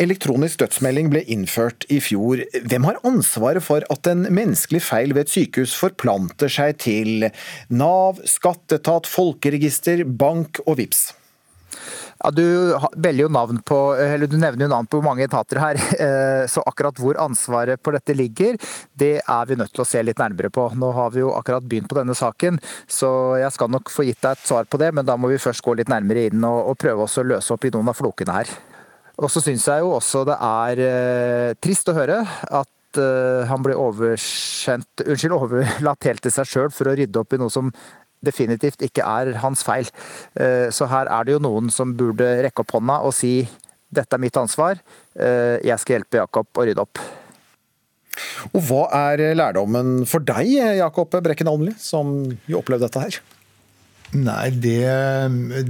Elektronisk dødsmelding ble innført i fjor. Hvem har ansvaret for at en menneskelig feil ved et sykehus forplanter seg til Nav, skatteetat, folkeregister, bank og VIPS? Ja, du, på, du, nevner jo navn på mange etater her, eh, så akkurat hvor ansvaret på dette ligger, det er vi nødt til å se litt nærmere på. Nå har vi jo akkurat begynt på denne saken, så jeg skal nok få gitt deg et svar på det, men da må vi først gå litt nærmere inn og, og prøve oss å løse opp i noen av flokene her. Og så syns jeg jo også det er eh, trist å høre at eh, han ble oversendt, unnskyld, overlatt helt til seg sjøl for å rydde opp i noe som definitivt ikke er hans feil. Eh, så her er det jo noen som burde rekke opp hånda og si dette er mitt ansvar, eh, jeg skal hjelpe Jakob å rydde opp. Og Hva er lærdommen for deg, Jakob Brekken Almli, som jo opplevde dette her? Nei, det,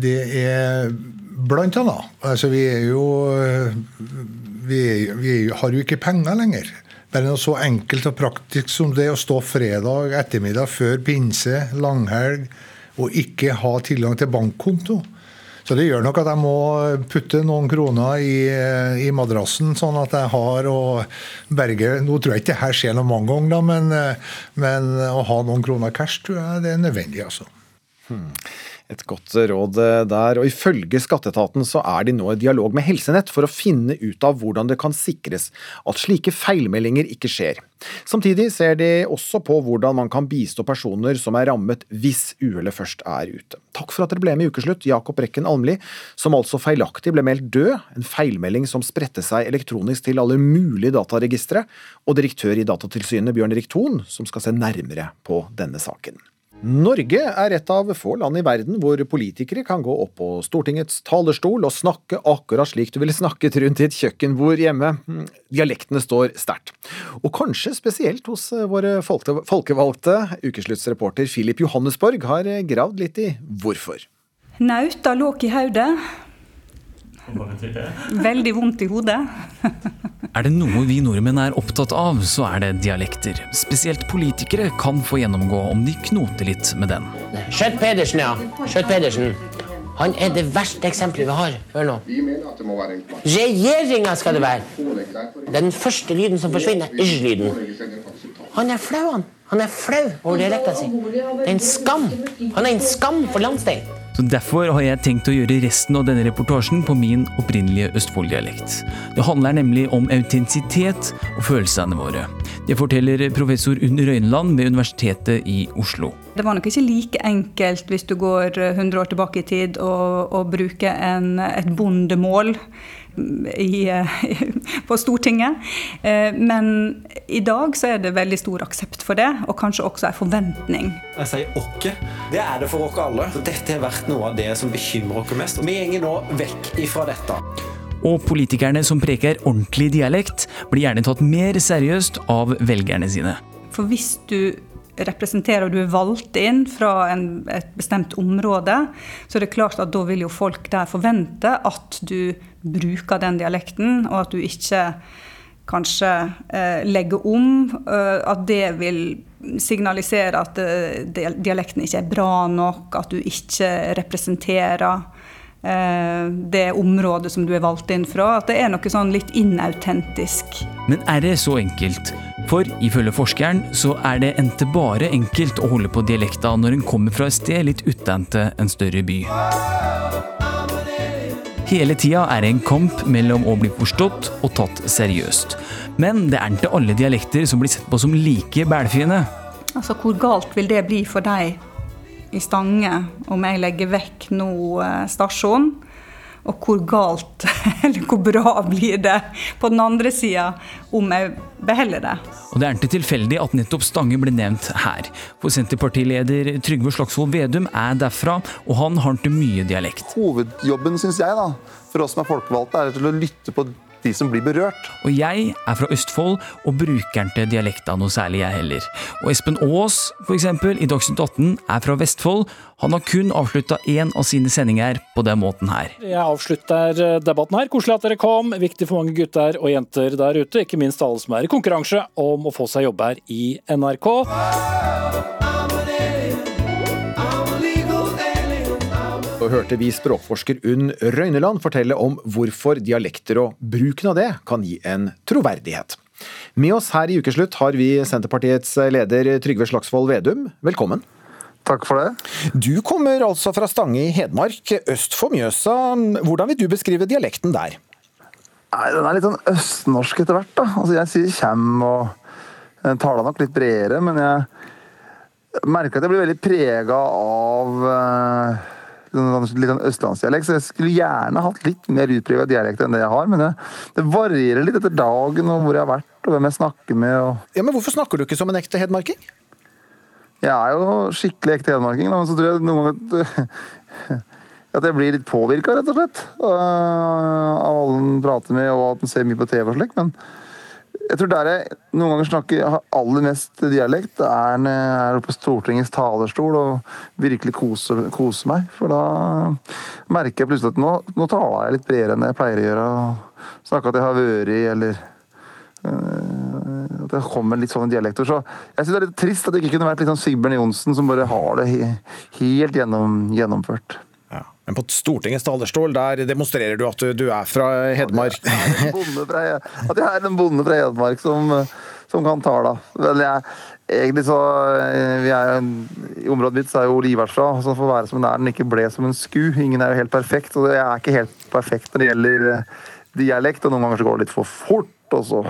det er blant annet. Altså, vi er jo vi, vi har jo ikke penger lenger. Bare noe så enkelt og praktisk som det å stå fredag ettermiddag før pinse, langhelg, og ikke ha tilgang til bankkonto. Så det gjør nok at jeg må putte noen kroner i, i madrassen, sånn at jeg har å berge Nå tror jeg ikke det her skjer noe mange ganger, da, men, men, å ha noen kroner cash tror jeg det er nødvendig. altså. Hmm. Et godt råd eh, der. Og Ifølge skatteetaten så er de nå i dialog med Helsenett for å finne ut av hvordan det kan sikres at slike feilmeldinger ikke skjer. Samtidig ser de også på hvordan man kan bistå personer som er rammet hvis uhellet først er ute. Takk for at dere ble med i Ukeslutt, Jakob Rekken Almli, som altså feilaktig ble meldt død, en feilmelding som spredte seg elektronisk til alle mulige dataregistre, og direktør i Datatilsynet Bjørn Erik Thon, som skal se nærmere på denne saken. Norge er et av få land i verden hvor politikere kan gå opp på Stortingets talerstol og snakke akkurat slik du ville snakket rundt i et kjøkkenbord hjemme. Dialektene står sterkt. Og kanskje spesielt hos våre folkevalgte. Ukesluttsreporter Filip Johannesborg har gravd litt i hvorfor. Nauta låk i hodet. Veldig vondt i hodet. er det noe vi nordmenn er opptatt av, så er det dialekter. Spesielt politikere kan få gjennomgå om de knoter litt med den. Skjøtt Pedersen, ja. Skjøtt Pedersen. Han er det verste eksempelet vi har. Hør nå. Regjeringa skal det være! Den første lyden som forsvinner, er lyden. Han er flau, han. Han er flau over dialekta si. Det er en skam. Han er en skam for landsdelen. Så Derfor har jeg tenkt å gjøre resten av denne reportasjen på min opprinnelige Østfold-dialekt. Det handler nemlig om autentisitet og følelsene våre. Det forteller professor Unn Røyneland ved Universitetet i Oslo. Det var nok ikke like enkelt hvis du går 100 år tilbake i tid og, og bruker en, et bondemål i, på Stortinget. Eh, men i dag så er det veldig stor aksept for det, og kanskje også en forventning. Jeg sier åkke. Det er det for oss alle. Dette har vært noe av det som bekymrer oss mest. Vi går nå vekk ifra dette. Og politikerne som preker ordentlig dialekt, blir gjerne tatt mer seriøst av velgerne sine. For hvis du representerer og du er valgt inn fra en, et bestemt område, så er det klart at da vil jo folk der forvente at du bruker den dialekten, og at du ikke kanskje eh, legger om. Eh, at det vil signalisere at eh, dialekten ikke er bra nok, at du ikke representerer det området som du er valgt inn fra. At det er noe sånn litt inautentisk. Men er det så enkelt? For ifølge forskeren så er det ente bare enkelt å holde på dialekta når en kommer fra et sted litt utente en større by. Hele tida er det en kamp mellom å bli forstått og tatt seriøst. Men det er ikke alle dialekter som blir sett på som like bælfine. Altså, hvor galt vil det bli for deg i Stange om jeg legger vekk nå eh, stasjonen. Og hvor galt, eller hvor bra blir det på den andre sida om jeg beholder det. Og Det er ikke tilfeldig at nettopp Stange ble nevnt her. For Senterpartileder Trygve Slagsvold Vedum er derfra, og han har ikke mye dialekt. Hovedjobben, syns jeg, da, for oss som er folkevalgte, er til å lytte på de som blir berørt. Og jeg er fra Østfold og bruker ikke dialekta noe særlig, jeg heller. Og Espen Aas, for eksempel, i Dagsnytt 18, er fra Vestfold. Han har kun avslutta én av sine sendinger på den måten her. Jeg avslutter eh, debatten her. Koselig at dere kom. Viktig for mange gutter og jenter der ute, ikke minst alle som er i konkurranse om å få seg jobb her i NRK. Så hørte vi språkforsker Unn Røyneland fortelle om hvorfor dialekter og bruken av det kan gi en troverdighet. Med oss her i Ukeslutt har vi Senterpartiets leder Trygve Slagsvold Vedum. Velkommen. Takk for det. Du kommer altså fra Stange i Hedmark, øst for Mjøsa. Hvordan vil du beskrive dialekten der? Nei, Den er litt sånn østnorsk etter hvert. da. Altså, Jeg sier kjem og jeg taler nok litt bredere, men jeg merker at jeg blir veldig prega av uh, litt sånn østlandsdialekt, så jeg skulle gjerne hatt litt mer utprega dialekt enn det jeg har. Men det, det, varierer litt etter dagen og hvor jeg har vært og hvem jeg snakker med. Og... Ja, Men hvorfor snakker du ikke som en ekte hedmarking? Jeg er jo skikkelig ekte hedmarking, men så tror jeg noen ganger at jeg blir litt påvirka, rett og slett. Av alle en prater med, og at en ser mye på TV og slikt. Men jeg tror der jeg noen ganger snakker aller mest dialekt, er når på Stortingets talerstol og virkelig koser, koser meg. For da merker jeg plutselig at nå, nå taler jeg litt bredere enn jeg pleier å gjøre. og Snakke at jeg har vært i, eller uh, at det kommer litt sånne dialekter. Så jeg syns det er litt trist at det ikke kunne vært litt sånn Sigbjørn Johnsen som bare har det helt gjennom, gjennomført. Men på Stortingets talerstol, der demonstrerer du at du, er fra Hedmark. At jeg er en bonde fra Hedmark som, som kan tale. Men jeg, egentlig så eh, er, I området mitt så er jo Livert fra, så får være som den er. Den ikke ble som en sku. Ingen er jo helt perfekt. Og jeg er ikke helt perfekt når det gjelder eh, dialekt, og noen ganger så går det litt for fort. Og så.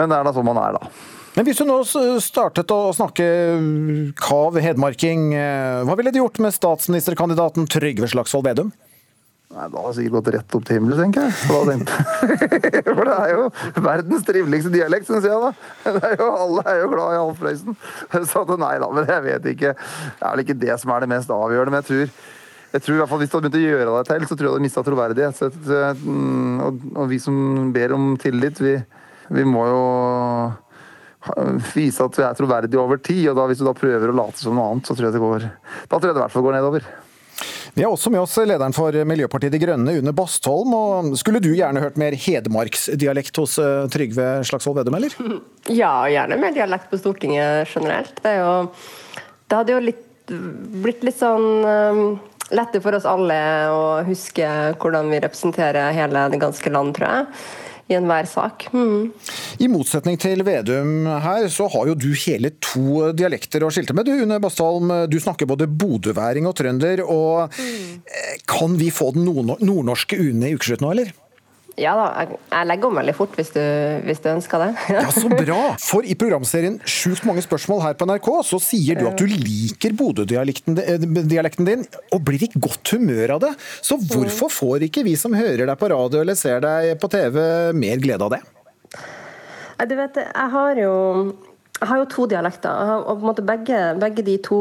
Men det er da sånn man er, da. Men hvis du nå startet å snakke kav hedmarking, eh, hva ville du gjort med statsministerkandidaten Trygve Slagsvold Vedum? Nei, Da har jeg sikkert gått rett opp til himmelen, tenker jeg. For det er jo verdens triveligste dialekt, syns jeg. da. Er jo, alle er jo glad i Alf. Så nei da, men jeg vet ikke. Det er vel ikke det som er det mest avgjørende. Men jeg tror, jeg tror i hvert fall hvis du hadde begynt å gjøre deg til, så tror jeg du hadde mista troverdighet. Så, og, og, vi som ber om tillit, vi, vi må jo vise at vi er troverdig over tid. og da Hvis du da prøver å late som noe annet, så tror jeg det går Da tror jeg det i hvert fall går nedover. Vi har også med oss lederen for Miljøpartiet De Grønne, Une Bastholm. og Skulle du gjerne hørt mer hedmarksdialekt hos eh, Trygve Slagsvold Vedum, eller? Ja, gjerne mer dialekt på Stortinget generelt. Det, jo, det hadde jo litt, blitt litt sånn um, lettere for oss alle å huske hvordan vi representerer hele det ganske land, tror jeg i enhver sak. Mm. I motsetning til Vedum her, så har jo du hele to dialekter å skilte med. Du, Une Bastholm, du snakker både bodøværing og trønder. og mm. Kan vi få den nordnorske Une i ukeslutt nå, eller? Ja da, jeg legger om veldig fort hvis du, hvis du ønsker det. ja, Så bra! For i programserien Sjukt mange spørsmål her på NRK, så sier du at du liker Bodø-dialekten din, og blir i godt humør av det. Så hvorfor får ikke vi som hører deg på radio eller ser deg på TV, mer glede av det? Du vet, jeg har jo jeg har jo to dialekter. og på en måte begge, begge de to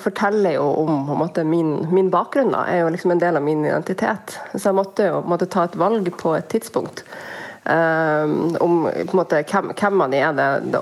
forteller jo om måte, min, min, bakgrunn. Da, er jo liksom en del av min identitet. Så jeg måtte jo måte, ta et valg på et tidspunkt. Um, om måte, hvem, hvem, man er det, det,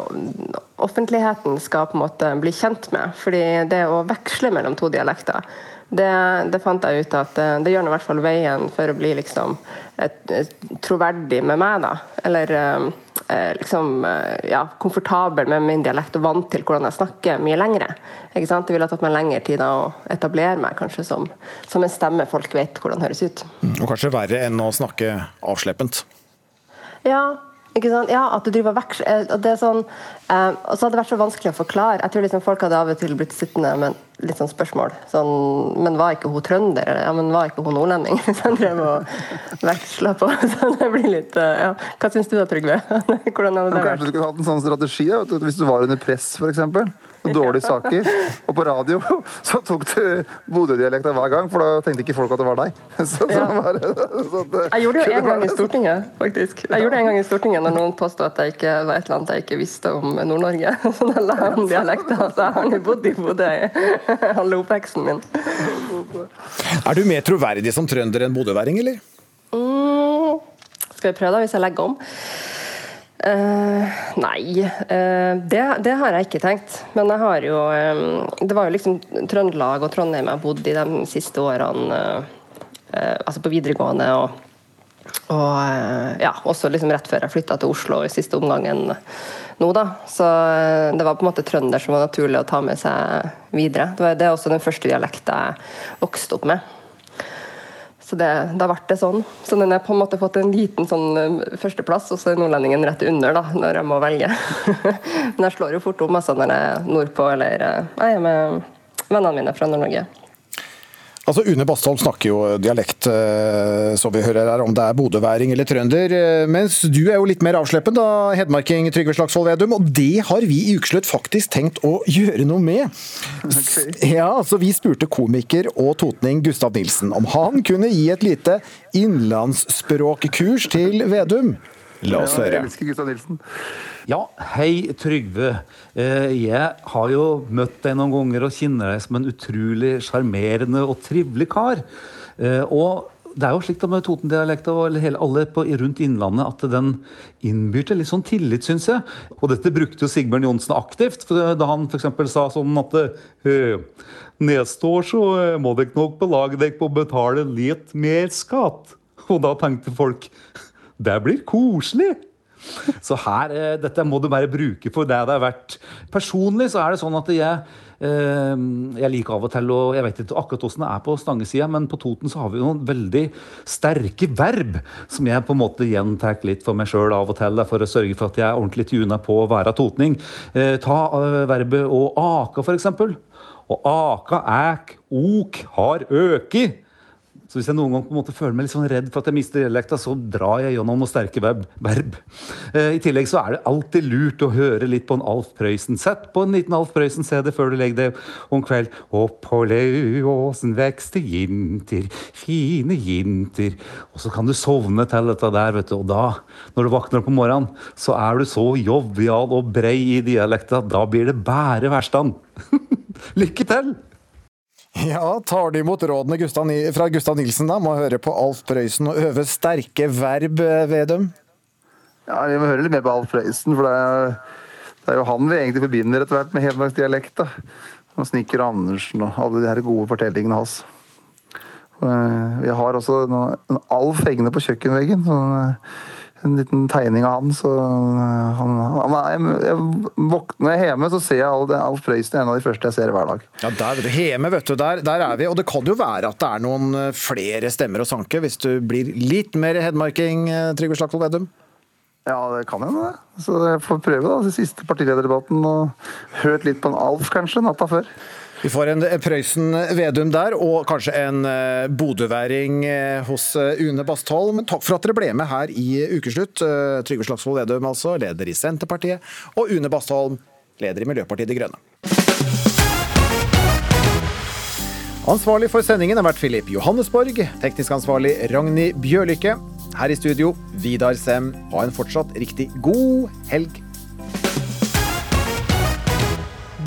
offentligheten skal på en måte bli kjent med. fordi det å veksle mellom to dialekter det, det, fant jeg ut at det, det gjør i hvert fall veien for å bli liksom et, et, troverdig med meg. da, Eller eh, liksom eh, ja, komfortabel med min dialekt og vant til hvordan jeg snakker mye lengre. Ikke sant? Det ville tatt meg lengre tid da, å etablere meg kanskje som, som en stemme folk vet hvordan høres ut. Og kanskje verre enn å snakke avsleppent? Ja? Ja, at du driver veks, og det er sånn, eh, Og så hadde det vært så vanskelig å forklare. Jeg tror liksom folk hadde av og til blitt sittende med litt sånn spørsmål. Sånn, men var ikke hun trønder? Ja, men var ikke hun nordlending? Så han drev og veksla på. Så det blir litt eh, ja. Hva syns du da, Trygve? Hvordan hadde det vært? Kanskje du skulle hatt en sånn strategi, hvis du var under press, f.eks dårlige saker. Og på radio så tok du Bodø-dialekta hver gang, for da tenkte ikke folk at det var deg. Så, ja. bare, så det, jeg gjorde det en gang i Stortinget, faktisk. Jeg gjorde det en gang i Stortinget når noen påstod at jeg ikke var et eller annet jeg ikke visste om Nord-Norge. Så da la jeg om dialekta. Så jeg har nå bodd i Bodø halve oppveksten min. Er du mer troverdig som trønder enn bodøværing, eller? Mm, skal vi prøve, da, hvis jeg legger om? Uh, nei, uh, det, det, har jeg ikke tenkt. Men jeg har jo um, Det var jo liksom Trøndelag og Trondheim jeg bodde i de siste årene. Uh, altså på videregående og, og ja, også liksom rett før jeg flytta til Oslo i siste omgangen nå, da. Så det var på en måte trønder som var naturlig å ta med seg videre. Det, var, det er også den første dialekta jeg vokste opp med. Så det, da ble det sånn. Så den har på en måte fått en liten sånn eh, førsteplass, og så er nordlendingen rett under da, når jeg må velge. Men jeg slår jo fort om altså, når jeg er nordpå eller eh, jeg er med vennene mine fra Nord-Norge. Altså, Une Bastholm snakker jo dialekt, eh, som vi hører her, om det er bodøværing eller trønder. Eh, mens du er jo litt mer avsleppen, da, hedmarking Trygve Slagsvold Vedum. Og det har vi i Ukeslutt faktisk tenkt å gjøre noe med. Okay. Ja, altså Vi spurte komiker og totning Gustav Nilsen om han kunne gi et lite innlandsspråkkurs til Vedum. La oss høre. Jeg elsker Gustav Nilsen. Ja, hei Trygve. Eh, jeg har jo møtt deg noen ganger og kjenner deg som en utrolig sjarmerende og trivelig kar. Eh, og det er jo slik da med Toten-dialekta og alle på, rundt Innlandet at den innbyr til litt sånn tillit, syns jeg. Og dette brukte jo Sigbjørn Johnsen aktivt da han f.eks. sa sånn at neste år så må dere nok belage dere på å betale litt mer skatt. Og da tenkte folk det blir koselig! Så her, eh, dette må du bare bruke for det det er verdt. Personlig så er det sånn at jeg eh, jeg liker av og til og Jeg vet ikke akkurat hvordan det er på stangesida, men på Toten så har vi noen veldig sterke verb som jeg på en måte gjentar litt for meg sjøl av og til, for å sørge for at jeg er ordentlig tuna på å være totning. Eh, ta verbet å aka, f.eks. Og aka, æk, ok, har øki. Så hvis jeg noen gang på en måte føler meg litt sånn redd for at jeg mister dialekta, så drar jeg gjennom noen sterke verb. verb. Eh, I tillegg så er det alltid lurt å høre litt på en Alf Prøysen. Sett på en liten Alf Prøysen-CD før du legger deg om kveld. Og på Lauåsen vekste jinter, fine jinter. Og så kan du sovne til dette der, vet du. Og da, når du våkner opp om morgenen, så er du så jovial og brei i dialekta. Da blir det bare verstand. Lykke til! Ja, tar du imot rådene fra Gustav Nilsen, da? Må høre på Alf Prøysen og øve sterke verb, eh, Vedum? Ja, vi må høre litt mer på Alf Prøysen, for det er, det er jo han vi egentlig forbinder etter hvert med hedmarksdialekt. Og Snikker Andersen og alle de her gode fortellingene hans. Eh, vi har også en Alf hengende på kjøkkenveggen. sånn en liten tegning av han. Så eh, han, han er, jeg, jeg våkner hjemme, så ser jeg Alf Prøysen, en av de første jeg ser hver dag. Ja, der, Hjemme, vet du, der, der, er vi. Og det kan jo være at det er noen eh, flere stemmer å sanke, hvis du blir litt mer hedmarking, eh, Trygve Slagsvold Vedum? Ja, det kan hende, det. Så jeg får prøve, da, den siste partilederdebatten, og hørt litt på en Alf, kanskje, natta før. Vi får en Prøysen-Vedum der, og kanskje en eh, bodøværing eh, hos eh, Une Bastholm. Takk for at dere ble med her i Ukeslutt. Trygve Slagsvold Vedum, altså, leder i Senterpartiet, og Une Bastholm, leder i Miljøpartiet De Grønne. Ansvarlig for sendingen har vært Filip Johannesborg. Teknisk ansvarlig Ragnhild Bjørlykke. Her i studio, Vidar Sem. Ha en fortsatt riktig god helg.